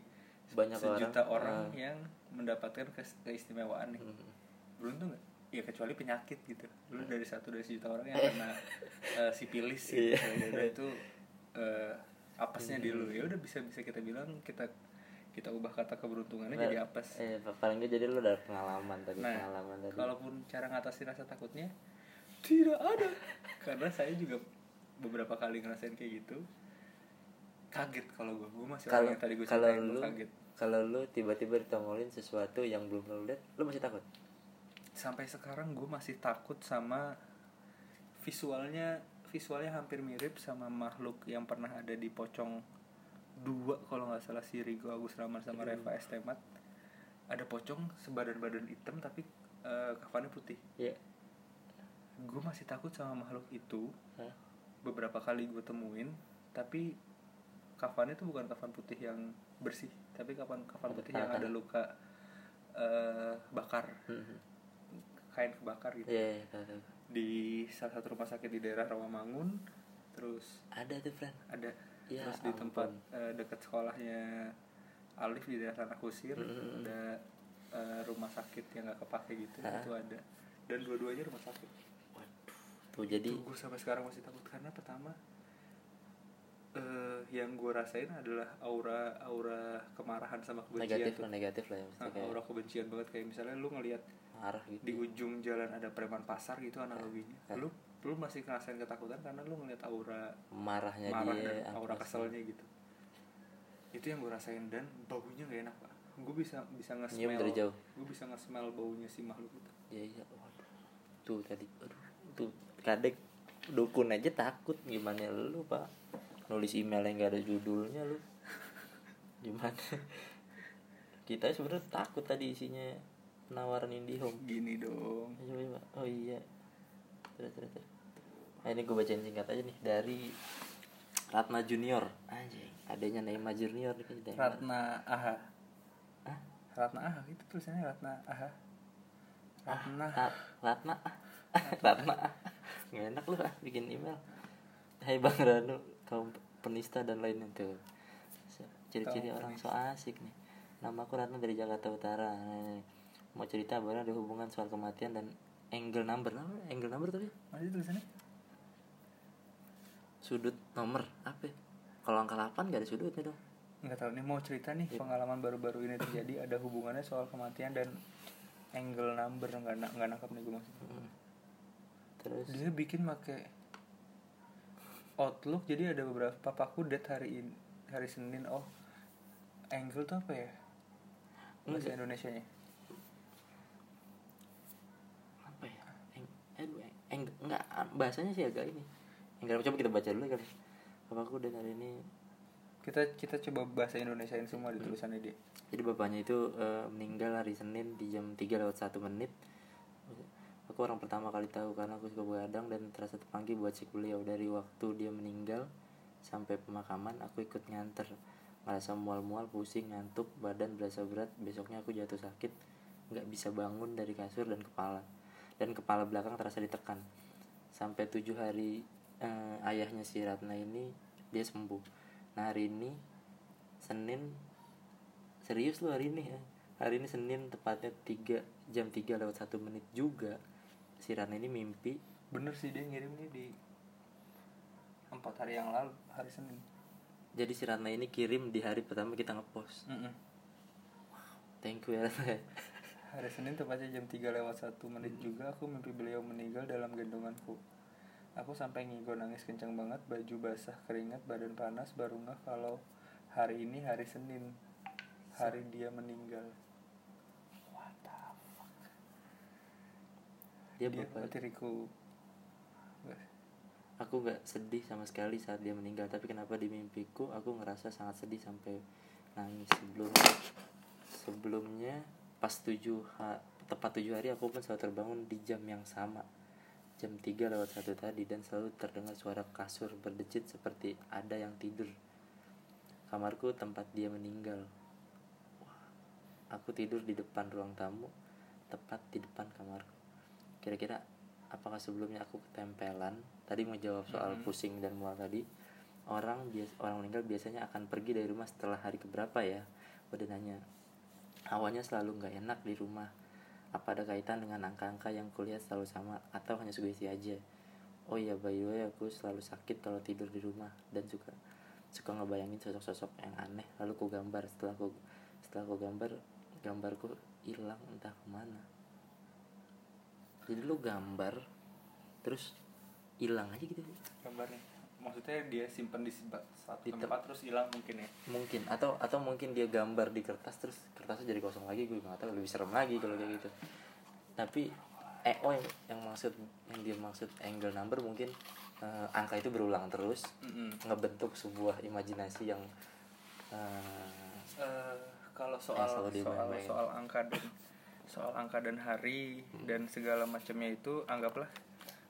Banyak sejuta orang. orang, Ah. yang mendapatkan keistimewaan nih. Hmm. beruntung gak ya kecuali penyakit gitu. Lu dari satu dari sejuta orang yang kena eh, sipilis Iya. gitu Ya udah. Itu eh, apesnya di lu ya udah bisa bisa kita bilang kita kita ubah kata keberuntungannya Nah, jadi apes. eh paling nggak jadi lu ada pengalaman tadi nah pengalaman tadi. kalaupun cara ngatasi rasa takutnya tidak ada. Karena saya juga beberapa kali ngerasain kayak gitu kaget kalau gue gue masih kalau yang tadi gue kalau lu kaget. kalau lu tiba-tiba ditongolin sesuatu yang belum lu lihat lu masih takut? Sampai sekarang gue masih takut sama visualnya visualnya hampir mirip sama makhluk yang pernah ada di pocong dua kalau nggak salah si Rigo Agus Rahman sama Reva Estemat. Ada pocong sebadan-badan hitam tapi eh, kafannya putih. Ya gue masih takut sama makhluk itu. Hah? beberapa kali gue temuin tapi kafannya tuh bukan kafan putih yang bersih tapi kafan kafan putih yang ada luka eh, bakar Hmm. kain kebakar gitu Iya, iya, tahu, tahu. di salah satu rumah sakit di daerah Rawamangun terus ada tuh friend ada Ya terus di tempat eh, dekat sekolahnya Alif di daerah Tanah Kusir Mm-mm. ada eh, rumah sakit yang gak kepake gitu Hah? itu ada dan dua-duanya rumah sakit waduh tuh jadi gue sampai sekarang masih takut karena pertama eh yang gue rasain adalah aura aura kemarahan sama kebencian negatif tuh. lah negatif lah ya Nah, kayak aura kebencian banget. Kayak misalnya lu ngelihat marah gitu di ujung jalan ada preman pasar gitu analoginya. Hah? lu lu masih ngerasain ketakutan karena lu ngelihat aura marahnya marah dia dan aura keselnya gitu. Itu yang gue rasain dan baunya gak enak pak. Gue bisa bisa Nyium nge-smell dari jauh. gue bisa nge-smell baunya si makhluk itu. Iya iya. Waduh tuh tadi aduh tuh kadek dukun aja takut gimana lu pak nulis email yang gak ada judulnya lu. Gimana kita sebenarnya takut tadi isinya penawaran IndiHome gini dong. Ayo, coba, coba. oh iya. Terus terus terus. Nah, ini gue bacain singkat aja nih. Dari Ratna Junior. Anjing. Adanya Neymar Junior nih. Ratna Aha Hah? Ratna ah itu tulisannya Ratna ah Ratna. Ah, Ratna Ratna nggak enak lu ah bikin email. Hai Bang Ranu kaum penista dan lainnya tuh ciri-ciri orang so asik nih. Nama aku Ratna dari Jakarta Utara. Nih, mau cerita boleh ada hubungan soal kematian dan angle number. Apa angle number tadi? Masih tulisannya? Sudut nomor apa? Ya? kalau angka 8 gak ada sudutnya dong. Nggak tahu nih mau cerita nih Yep. pengalaman baru-baru ini terjadi ada hubungannya soal kematian dan angle number. Nggak nggak nangkap nih gue maksudnya. Hmm. terus? Dia bikin make outlook jadi ada beberapa papaku date hari ini hari senin. Oh angle tuh apa ya? Bahasa. Indonesia nya apa ya? Eng, aduh, eng, eng- enggak bahasanya sih agak ini. Enggak coba kita baca dulu kali. Apa aku dan hari ini. Kita kita coba bahasa Indonesiain semua di tulisannya dia jadi bapaknya itu eh, meninggal hari Senin di jam 3 lewat satu menit aku orang pertama kali tahu karena aku suka begadang dan terasa terpanggil buat cek beliau dari waktu dia meninggal sampai pemakaman aku ikut nganter. Merasa mual-mual pusing ngantuk badan berasa berat. Besoknya aku jatuh sakit nggak bisa bangun dari kasur dan kepala. Dan kepala belakang terasa ditekan. Sampai tujuh hari eh, ayahnya si Ratna ini dia sembuh. Nah hari ini Senin serius lu hari ini ya. Hari ini Senin tepatnya 3 jam 3 lewat satu menit juga si Ratna ini mimpi. Bener sih dia ngirim nih di empat hari yang lalu hari Senin. Jadi si Ratna ini kirim di hari pertama kita ngepost. Mm-mm. thank you ya Ratna hari Senin tepatnya jam 3 lewat satu menit juga aku mimpi beliau meninggal dalam gendonganku. Aku sampai ngigo nangis kencang banget baju basah keringat badan panas baru nggak kalau hari ini hari Senin hari dia meninggal dia dia bapak berarti Riku aku gak sedih sama sekali saat dia meninggal tapi kenapa di mimpiku aku ngerasa sangat sedih sampai nangis. Sebelum sebelumnya pas tujuh ha- tepat tujuh hari aku pun selalu terbangun di jam yang sama. Jam 3 lewat satu tadi dan selalu terdengar suara kasur berdecit seperti ada yang tidur. Kamarku tempat dia meninggal. Wah, aku tidur di depan ruang tamu tepat di depan kamarku kira-kira apakah sebelumnya aku ketempelan? Tadi mau jawab soal Mhm. pusing dan mual tadi. Orang bias orang meninggal biasanya akan pergi dari rumah setelah hari keberapa ya? Udah nanya. Awalnya selalu nggak enak di rumah. Apa ada kaitan dengan angka-angka yang kulihat selalu sama atau hanya sugesti aja? Oh iya by the way aku selalu sakit kalau tidur di rumah dan juga suka ngebayangin sosok-sosok yang aneh. Lalu ku gambar setelah aku setelah aku gambar gambarku hilang entah ke mana jadi lu gambar terus hilang aja gitu. Gambarnya. Maksudnya dia simpan di satu Di tem- tempat terus hilang mungkin ya? Mungkin. Atau atau mungkin dia gambar di kertas terus kertasnya jadi kosong lagi gue nggak tahu. Lebih serem lagi kalau kayak gitu. Tapi eh oh yang, yang maksud yang dia maksud angle number mungkin eh, angka itu berulang terus Mm-mm. ngebentuk sebuah imajinasi yang eh, Eh, kalau soal selalu soal dibayang-bayangin. soal angka dan soal angka dan hari Hmm. dan segala macamnya itu anggaplah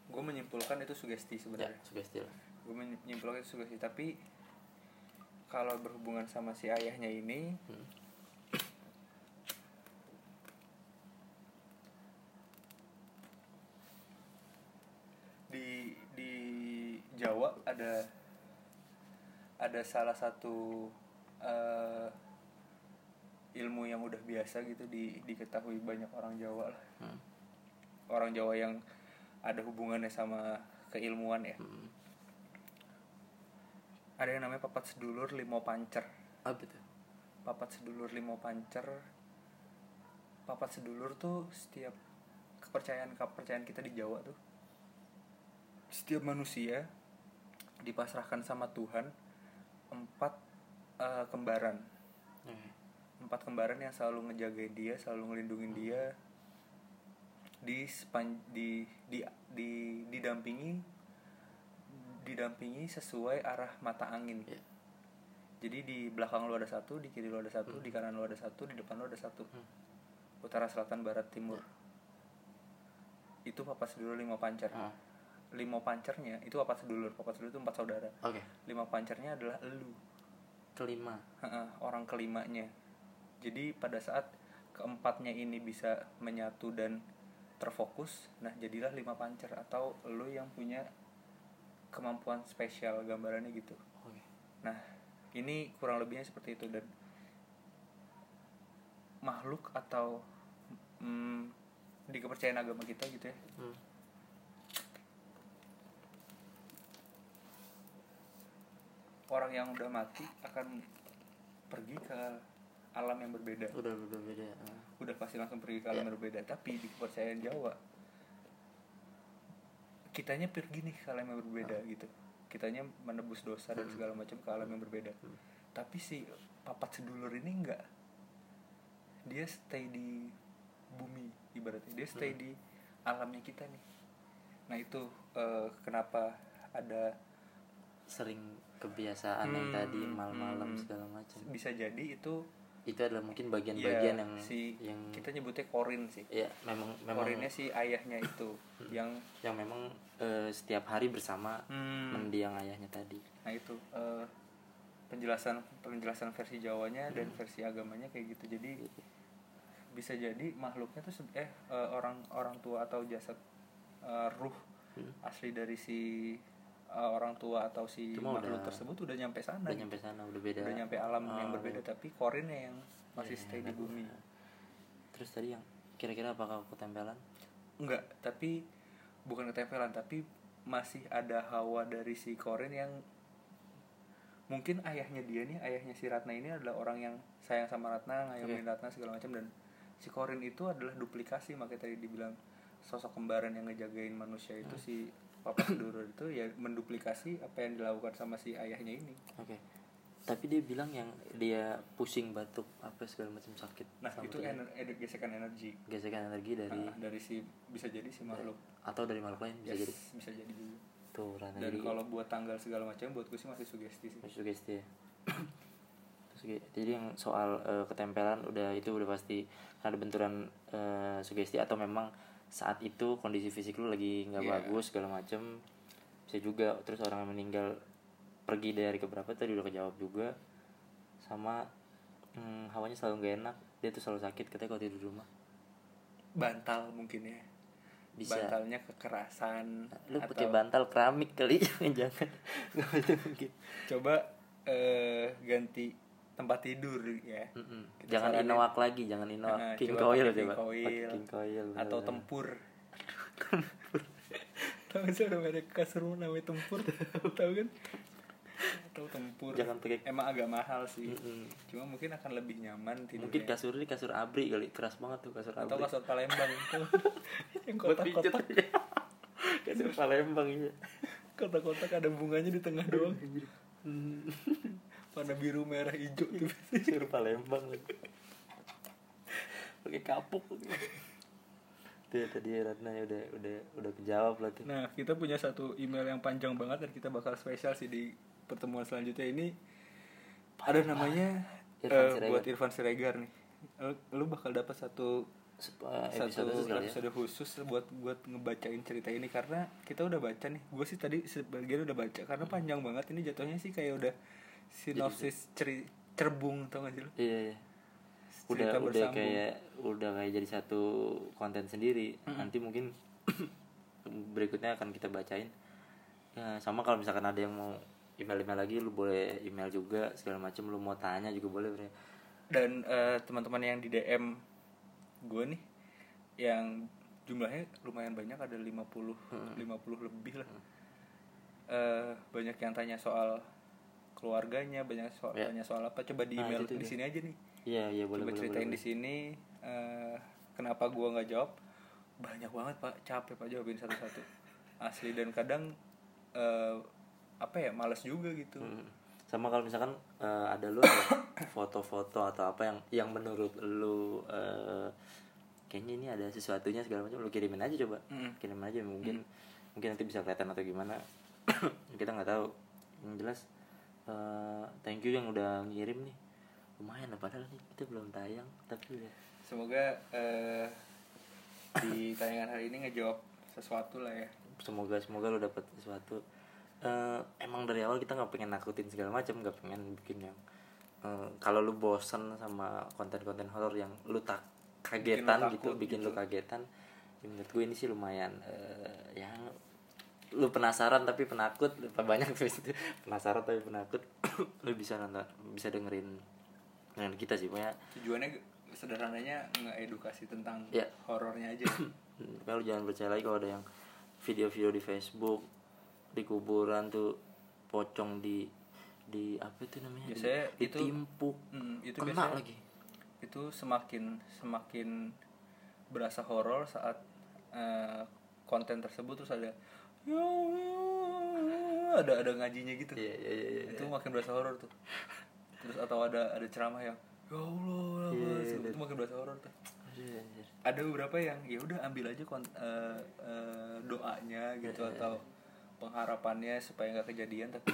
gue menyimpulkan itu sugesti ya sebenarnya sugesti lah gue menyimpulkan itu sugesti tapi kalau berhubungan sama si ayahnya ini Hmm. di di Jawa ada ada salah satu eh, ilmu yang udah biasa gitu di diketahui banyak orang Jawa lah. Hmm. orang Jawa yang ada hubungannya sama keilmuan ya. Hmm. ada yang namanya papat sedulur limo pancer. Apa tuh? Papat sedulur limo pancer. Papat sedulur tuh setiap kepercayaan kepercayaan kita di Jawa tuh setiap manusia dipasrahkan sama Tuhan empat eh, kembaran. Eh, empat kembaran yang selalu ngejagain dia selalu ngelindungin dia. Di sepan di di di didampingi didampingi sesuai arah mata angin. Iya. jadi di belakang lu ada satu di kiri lu ada satu di kanan lu ada satu di depan lu ada satu. Hmm. utara selatan barat timur. Itu papat sedulur lima pancer. Ah, lima pancernya itu papat sedulur papat sedulur itu empat saudara. Oke. Lima pancernya adalah elu kelima. Orang kelimanya jadi pada saat keempatnya ini bisa menyatu dan terfokus nah jadilah lima pancer atau lu yang punya kemampuan spesial gambarannya gitu Oke. nah ini kurang lebihnya seperti itu dan makhluk atau mm, di kepercayaan agama kita gitu ya Hmm. orang yang udah mati akan pergi ke alam yang berbeda udah udah beda ah. udah pasti langsung pergi ke alam Ya. yang berbeda tapi di kepercayaan Jawa kitanya pergi nih ke alam yang berbeda gitu kitanya menebus dosa dan segala macam ke alam yang berbeda Hmm. tapi si papat sedulur ini enggak dia stay di bumi ibaratnya dia stay Hmm. di alamnya kita nih nah itu eh, kenapa ada sering kebiasaan yang Hmm, tadi malam-malam hmm. segala macam bisa jadi itu itu adalah mungkin bagian-bagian ya, yang si yang kita nyebutnya korin sih. Ya memang memang korinnya si ayahnya itu yang yang memang eh, setiap hari bersama Hmm. mendiang ayahnya tadi. Nah itu eh, penjelasan penjelasan versi Jawanya dan versi agamanya kayak gitu. Jadi bisa jadi makhluknya tuh eh eh, orang orang tua atau jasad eh, ruh Hmm. asli dari si eh, orang tua atau si Cuma makhluk udah- tersebut udah nyampe sana udah gitu. nyampe sana udah beda. Udah nyampe alam Oh, yang berbeda tapi korinnya yang masih iya, stay di bumi. Terus tadi yang kira-kira apakah ketempelan? Enggak tapi bukan ketempelan tapi masih ada hawa dari si Korin yang mungkin ayahnya dia nih ayahnya si Ratna ini adalah orang yang sayang sama Ratna ngayomin Ratna segala macam dan si Korin itu adalah duplikasi makanya tadi dibilang sosok kembaran yang ngejagain manusia itu si Papa Sedulur itu ya menduplikasi apa yang dilakukan sama si ayahnya ini. Oke. Tapi dia bilang yang dia pusing batuk apa segala macam sakit nah itu ya. ener- ener- gesekan energi. Gesekan energi dari Nah, dari si bisa jadi si makhluk. Atau dari makhluk lain bisa Yes, jadi. bisa jadi juga. Tuh Rana dan kalau buat tanggal segala macam buat gue sih masih sugesti sih. Masih sugesti ya. Jadi yang soal eh, ketempelan udah itu udah pasti ada benturan eh, sugesti atau memang saat itu kondisi fisik lu lagi nggak Iya. bagus segala macem bisa juga. Terus orang yang meninggal pergi dari keberapa tadi udah kejawab juga. Sama hmm, hawanya selalu nggak enak dia tuh selalu sakit katanya kalau tidur di rumah. Bantal mungkin ya. Bisa. bantalnya kekerasan lu atau pakai bantal keramik kali jangan. Nggak itu mungkin. Coba eh, ganti tempat tidur ya. Mm-mm. Kita jangan saranin. inoak lagi jangan inoak Nah, king coba coil coba. King coil, king coil atau bener-bener. tempur. Tahu sih ada merek kasur namanya tempur? Tahu. Kan? Atau tempur. Jangan pakai- emang agak mahal sih. Mm-mm. cuma mungkin akan lebih nyaman tidurnya. Mungkin kasur ini kasur abri kali keras banget tuh kasur atau abri. kasur Palembang. Tuh yang kotak-kotak. Aja. kasur Palembang iya. Kotak-kotak ada bunganya di tengah doang warna biru merah hijau tuh kasur Palembang lagi pakai kapuk tuh ya, tadi Ratna ya udah udah udah kejawab lah tuh Nah, kita punya satu email yang panjang banget dan kita bakal spesial sih di pertemuan selanjutnya ini. Ada namanya Irfan eh, Siregar. buat Irfan Siregar nih. Lu, lu bakal dapat satu Sep- eh, satu episode khusus kali ya episode khusus buat buat ngebacain cerita ini karena kita udah baca nih. Gue sih tadi sebagian udah baca karena panjang banget ini jatuhnya sih kayak udah sinopsis ceri cerbung tau gak sih iya iya. Udah Cerita udah bersambung. kayak udah kayak jadi satu konten sendiri. Nanti mungkin berikutnya akan kita bacain. Ya sama kalau misalkan ada yang mau email email lagi lu boleh email juga segala macam lu mau tanya juga boleh Bre. dan eh, teman-teman yang di DM gue nih yang jumlahnya lumayan banyak ada 50 50 lebih lah. Eh, banyak yang tanya soal keluarganya banyak soal Ya. tanya soal apa. Coba di Nah, email itu di sini aja nih. Iya iya boleh coba boleh ceritain boleh, di sini eh, kenapa gua nggak jawab. Banyak banget pak. Capek pak jawabin satu-satu. Asli dan kadang eh, apa ya malas juga gitu. Hmm. sama kalau misalkan eh, ada lu foto-foto atau apa yang yang menurut lu eh, kayaknya ini ada sesuatunya segala macam lu kirimin aja coba. Mm. kirimin aja mungkin mungkin nanti bisa kelihatan atau gimana. Kita nggak tahu. Yang jelas eh, thank you yang udah ngirim nih. Lumayan lah padahal nih kita belum tayang tapi ya semoga eh, di tayangan hari ini ngejawab sesuatu lah ya. Semoga semoga lu dapat sesuatu. Eh, emang dari awal kita nggak pengen nakutin segala macam nggak pengen bikin yang eh, kalau lu bosen sama konten-konten horor yang lu tak kagetan Bikin lo gitu takut bikin lu gitu. kagetan ya, menurut gue ini sih lumayan eh, ya lu penasaran tapi penakut banyak penasaran tapi penakut lu bisa nonton bisa dengerin dengan kita sih pokoknya tujuannya sederhananya ngeedukasi tentang Ya. horornya aja. Kalau jangan percaya lagi kalau ada yang video-video di Facebook di kuburan tuh pocong di di apa itu namanya? Di- Biasanya itu- ditimpuk Hmm, itu kena biasanya lagi. Itu semakin semakin berasa horor saat eh, konten tersebut terus ada ada ada ngajinya gitu. Iya iya iya iya. itu makin berasa horor tuh. Terus atau ada ada ceramah yang ya Allah, ya Allah," Iya, itu makin berasa horor tuh. Aduh, anjir. ada beberapa yang ya udah ambil aja kon- eh, eh, doanya gitu Iya, atau pengharapannya supaya nggak kejadian. Tapi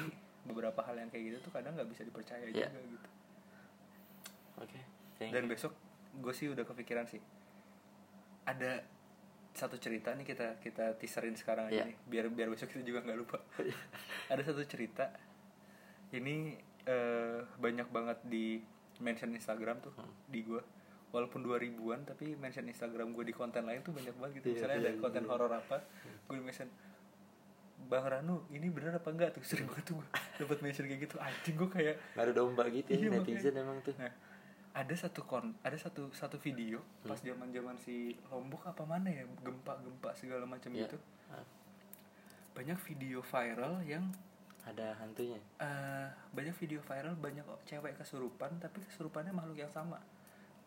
beberapa hal yang kayak gitu tuh kadang nggak bisa dipercaya Iya. juga gitu. Oke thank dan besok gue sih udah kepikiran sih. Ada satu cerita nih kita kita teaserin sekarang aja Iya. nih biar biar besok kita juga nggak lupa ada satu cerita ini eh, banyak banget di mention Instagram tuh Hmm. di gue walaupun 2000-an tapi mention Instagram gue di konten lain tuh banyak banget gitu Iya, misalnya iya, ada konten iya. horor apa gue mention Bang Ranu ini bener apa enggak tuh sering banget tuh gue dapat mention kayak gitu anjing gue kayak ada domba gitu ya Iya, netizen makanya. emang tuh Nah, ada satu kon, ada satu satu video Hmm. pas zaman-zaman si Lombok apa mana ya, gempa-gempa segala macam Iya. gitu. Ah, Banyak video viral yang ada hantunya eh, banyak video viral banyak cewek kesurupan tapi kesurupannya makhluk yang sama.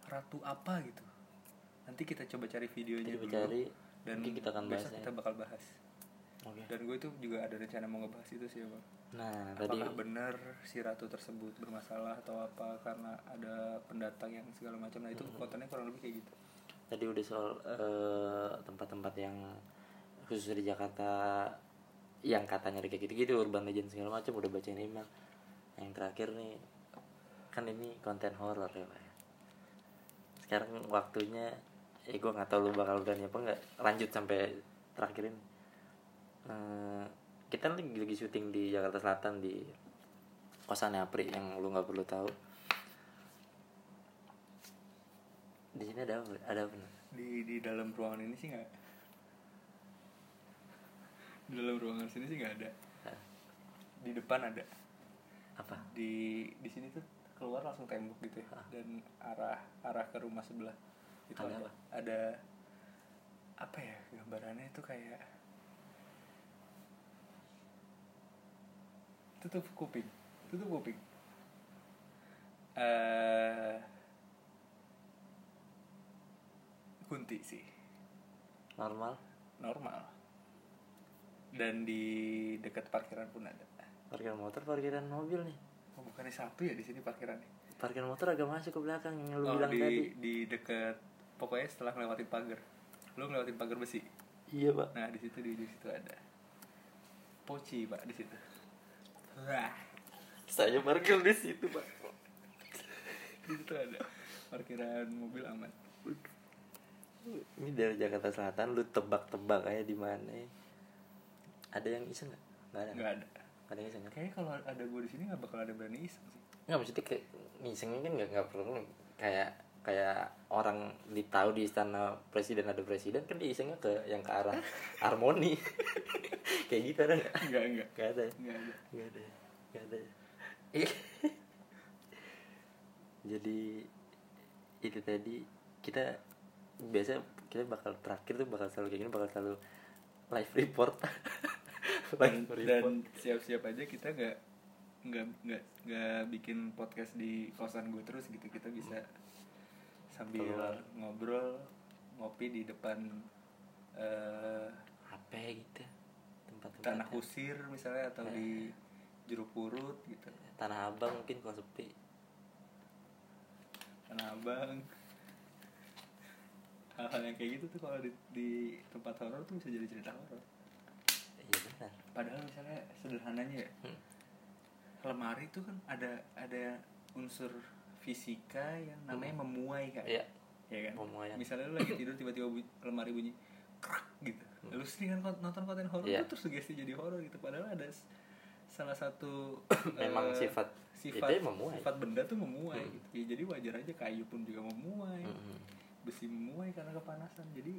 Ratu apa gitu. Nanti kita coba cari videonya Jadi dulu cari dan mungkin kita akan bahas besok ya. kita bakal bahas. Oke Dan gue itu juga ada rencana mau ngebahas itu sih, Bang. nah tadi Apakah benar si ratu tersebut bermasalah atau apa karena ada pendatang yang segala macam. Nah, itu Hmm. kontennya kurang lebih kayak gitu. tadi udah soal eh, tempat-tempat yang khusus di Jakarta yang katanya kayak gitu-gitu urban legend segala macam udah bacain email Nah, yang terakhir nih kan ini konten horor ya Pak ya. sekarang waktunya eh gue nggak tahu lu bakal berani apa nggak lanjut sampai terakhir ini Eh, kita lagi lagi syuting di Jakarta Selatan di kosannya Apri yang lu nggak perlu tahu. Di sini ada apa? Ada apa? Di di dalam ruangan ini sih nggak? Di dalam ruangan sini sih nggak ada. Hah? di depan ada. Apa? Di di sini tuh keluar langsung tembok gitu ya. Hah? dan arah arah ke rumah sebelah. Itu Ada ada. apa? ada apa ya gambarannya? Itu kayak tutup kuping. Tutup kuping. Eh kunti sih. Normal. Normal. Dan di dekat parkiran pun ada. Parkiran motor parkiran mobil nih. Oh, bukannya satu ya di sini parkirannya? Parkiran motor agak masuk ke belakang yang lu oh, bilang di tadi. di dekat pokoknya setelah ngelewatin pagar. Lu ngelewatin pagar besi? Iya pak. Nah di situ di, di situ ada. Poci pak di situ saya parkir di situ pak. Di situ ada parkiran mobil aman. Ini dari Jakarta Selatan lu tebak-tebak aja di mana? Ada yang iseng nggak? Nggak ada? Nggak ada. Nggak ada yang iseng kan? Kayaknya kalau ada gue di sini nggak bakal ada berani iseng sih. Nggak maksudnya kayak isengnya kan nggak nggak perlu kayak kayak orang ditahu di istana presiden ada presiden kan dia ke yang ke arah harmoni. Kayak gitu ada nggak? Nggak nggak. Nggak ada ya? nggak ada. Gak ada Gak ada Jadi Itu tadi Kita Biasa kita bakal terakhir tuh bakal selalu kayak gini Bakal selalu live report. Dan, Live dan report. siap-siap aja kita nggak nggak nggak nggak bikin podcast di kosan gue terus gitu. Kita bisa sambil Keluar. ngobrol ngopi di depan eh, Apa gitu Tempat-tempat tanah kusir misalnya atau di jeruk purut gitu. Tanah abang mungkin kalau sepi. Tanah abang. Hal-hal yang kayak gitu tuh kalau di, di tempat horor tuh bisa jadi cerita horor. Iya benar. Padahal misalnya sederhananya ya. Hmm. lemari itu kan ada ada unsur fisika yang namanya memuai kan Iya. Ya kan? Memuai. misalnya lu lagi tidur tiba-tiba bu- lemari bunyi krak gitu. Lu sering kan nonton konten horor tuh terus sugesti jadi horor gitu. Padahal ada salah satu Memang eh, sifat sifat itu memuai. sifat benda tuh memuai Hmm. gitu. Ya, jadi wajar aja kayu pun juga memuai. Mm-mm. besi muai karena kepanasan. Jadi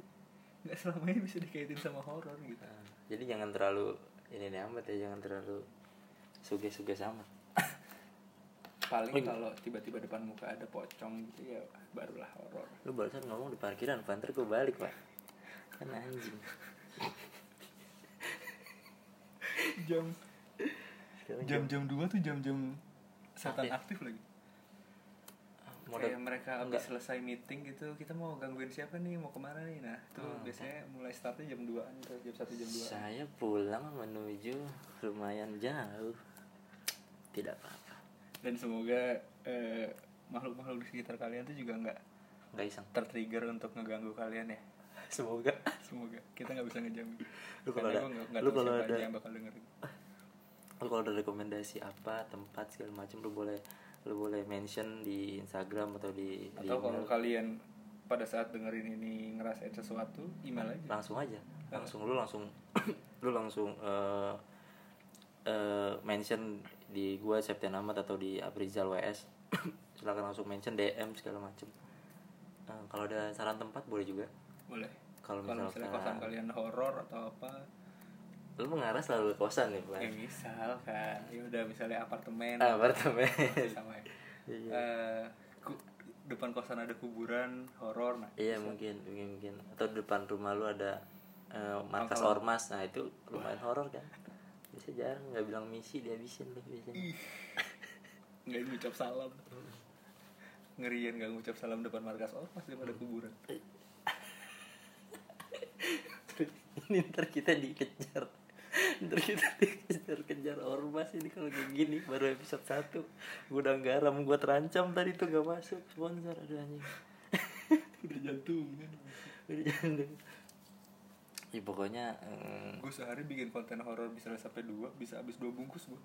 nggak selamanya bisa dikaitin sama horor gitu. Nah, jadi jangan terlalu ini nih amat ya jangan terlalu suge-suge sama paling Oh, kalau tiba-tiba depan muka ada pocong gitu ya barulah horor. Lu barusan ngomong di parkiran panter gue balik pak. Kan anjing. Jam Sekarang jam-jam dua tuh jam-jam setan Aktif. aktif lagi. Model- kayak mereka habis enggak. selesai meeting gitu kita mau gangguin siapa nih mau ke mana nih? Nah itu Hmm. biasanya mulai startnya jam 2an tuh jam satu jam 2 saya pulang menuju lumayan jauh. Tidak apa-apa dan semoga eh, makhluk-makhluk di sekitar kalian tuh juga nggak nggak iseng. tertrigger untuk ngeganggu kalian ya. Semoga. Semoga. Kita nggak bisa ngejamin Lu kalau ada- nggak lu kalau ada- yang bakal dengerin. Lu kalau ada rekomendasi apa tempat segala macam lu boleh lu boleh mention di Instagram atau di di atau kalau email. kalian pada saat dengerin ini ngerasain sesuatu email aja. Langsung aja. Langsung lu langsung lu langsung eh eh, mention di gua Septian Ahmad atau di Aprizal WS silakan langsung mention DM segala macem. Eh, kalau ada saran tempat boleh juga. Boleh. Kalau kalau misalnya kosan kalian horor atau apa? Lu mengarah selalu ke kosan nih pak. Ya misal kan ya udah misalnya apartemen. Ah, apartemen. Sama ya. Iya. Eh, ku- depan kosan ada kuburan horor nah. Iya bisa. mungkin mungkin mungkin. Atau depan rumah lu ada eh, markas ormas. Nah itu lumayan horor kan bisa jarang nggak bilang misi dihabisin tuh biasanya. Nggak ngucap salam. Ngerian nggak ngucap salam depan markas. Ormas daripada kuburan. Ini ntar kita dikejar. Ntar kita dikejar-kejar ormas ini kalau kayak gini baru episode 1 gudang garam gua terancam tadi tuh gak masuk sponsor ada anjing. Udah jantungan Udah jangan ya pokoknya eh, gue sehari bikin konten horor bisa sampai dua bisa habis dua bungkus gue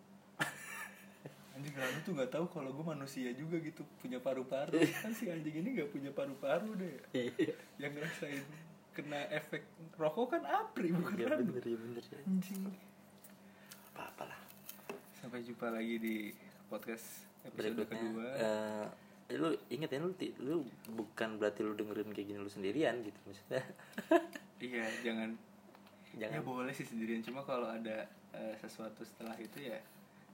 anjing Ranu tuh nggak tahu kalau gue manusia juga gitu punya paru-paru. Kan si anjing ini nggak punya paru-paru deh. Iya yang ngerasain kena efek rokok kan apri bukan ya bener ya bener ya anjing. Apa apalah sampai jumpa lagi di podcast episode berikutnya kedua. eh, eh, lu inget ya lu lu bukan berarti lu dengerin kayak gini lu sendirian gitu maksudnya iya jangan. Jangan. Ya boleh sih sendirian. Cuma kalau ada eh, sesuatu setelah itu ya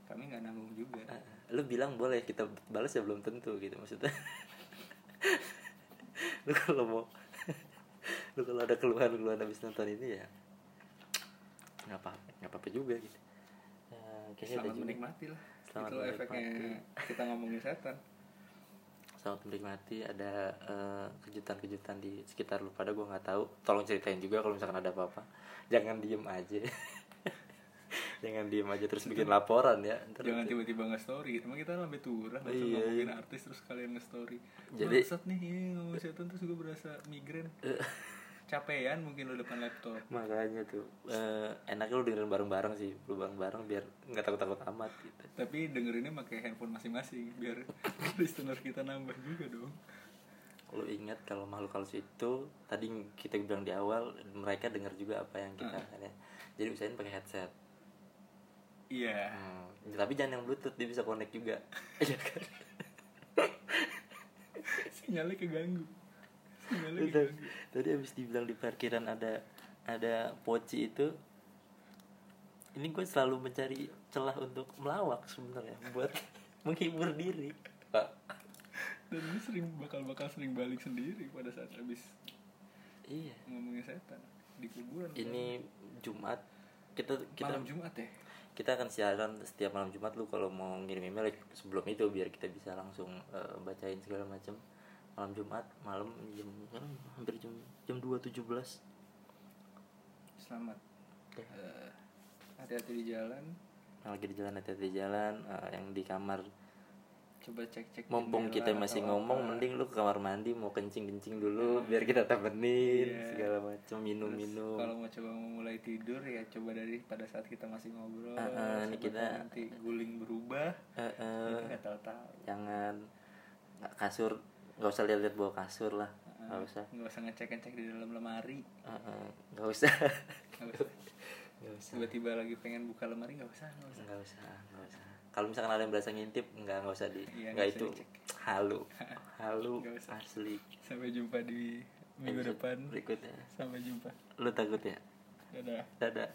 kami nggak nanggung juga. Eh, lu bilang boleh kita balas ya belum tentu gitu maksudnya. Lu kalau mau lu kalau ada keluhan keluhan habis nonton ini ya nggak apa nggak apa apa juga gitu. Ya, kayaknya selamat menikmati lah. Selamat itu efeknya menikmati. kita ngomongin setan selamat menikmati ada eh, kejutan-kejutan di sekitar lu. Pada gua nggak tahu. Tolong ceritain juga kalau misalkan ada apa-apa. Jangan diem aja. Jangan diem aja terus bikin laporan ya. Ntar jangan nanti- tiba-tiba nge-story emang kita lambe turah Iya, iya, ngomongin iya. artis terus kalian nge-story Jadi- Bangsat nih ini ngomongin setan terus gue berasa migrain. capean mungkin lo depan laptop. Makanya tuh eh, enaknya lu dengerin bareng-bareng sih lu bareng-bareng biar nggak takut-takut amat gitu. Tapi dengerinnya pakai handphone masing-masing biar listener kita nambah juga dong. Lu ingat kalau makhluk halus itu tadi kita bilang di awal mereka dengar juga apa yang kita ya. jadi usahain pakai headset. Iya. Hmm, tapi jangan yang bluetooth dia bisa connect juga. Sinyalnya keganggu keganggu tadi habis dibilang di parkiran ada ada poci itu ini gue selalu mencari celah untuk melawak sebenarnya buat menghibur diri. Pak. Dan ini sering bakal-bakal sering balik sendiri pada saat habis iya. ngomongin setan di kuburan. Ini Jumat kita kita malam Jumat ya? kita akan siaran setiap malam Jumat lu kalau mau ngirim email sebelum itu biar kita bisa langsung eh, bacain segala macam malam Jumat malam jam sekarang hampir jam jam dua tujuh belas. Selamat. Ya. Eh, hati-hati di jalan. Lagi di jalan hati-hati di jalan. Eh, yang di kamar. Coba cek-cek mumpung jendela kita masih ngomong apa. mending lu ke kamar mandi mau kencing kencing dulu biar kita temenin Iya. segala macam minum Terus minum kalau mau coba mau mulai tidur ya coba dari pada saat kita masih ngobrol Ah, ah, ini kita- tahu nanti guling berubah Eh, eh, kita nggak tahu-tahu. Jangan kasur nggak usah lihat-lihat bawa kasur lah. Nggak usah. Nggak usah ngecek-ngecek di dalam lemari. Nggak usah. Nggak usah. Nggak usah. Tiba-tiba lagi pengen buka lemari nggak usah nggak usah. Nggak usah nggak usah. Kalau misalkan ada yang berasa ngintip nggak nggak usah di Iya, nggak itu dicek. halu. Halu asli. Sampai jumpa di minggu Episode depan. berikutnya. Sampai jumpa. Lu takut ya? Dadah. Dadah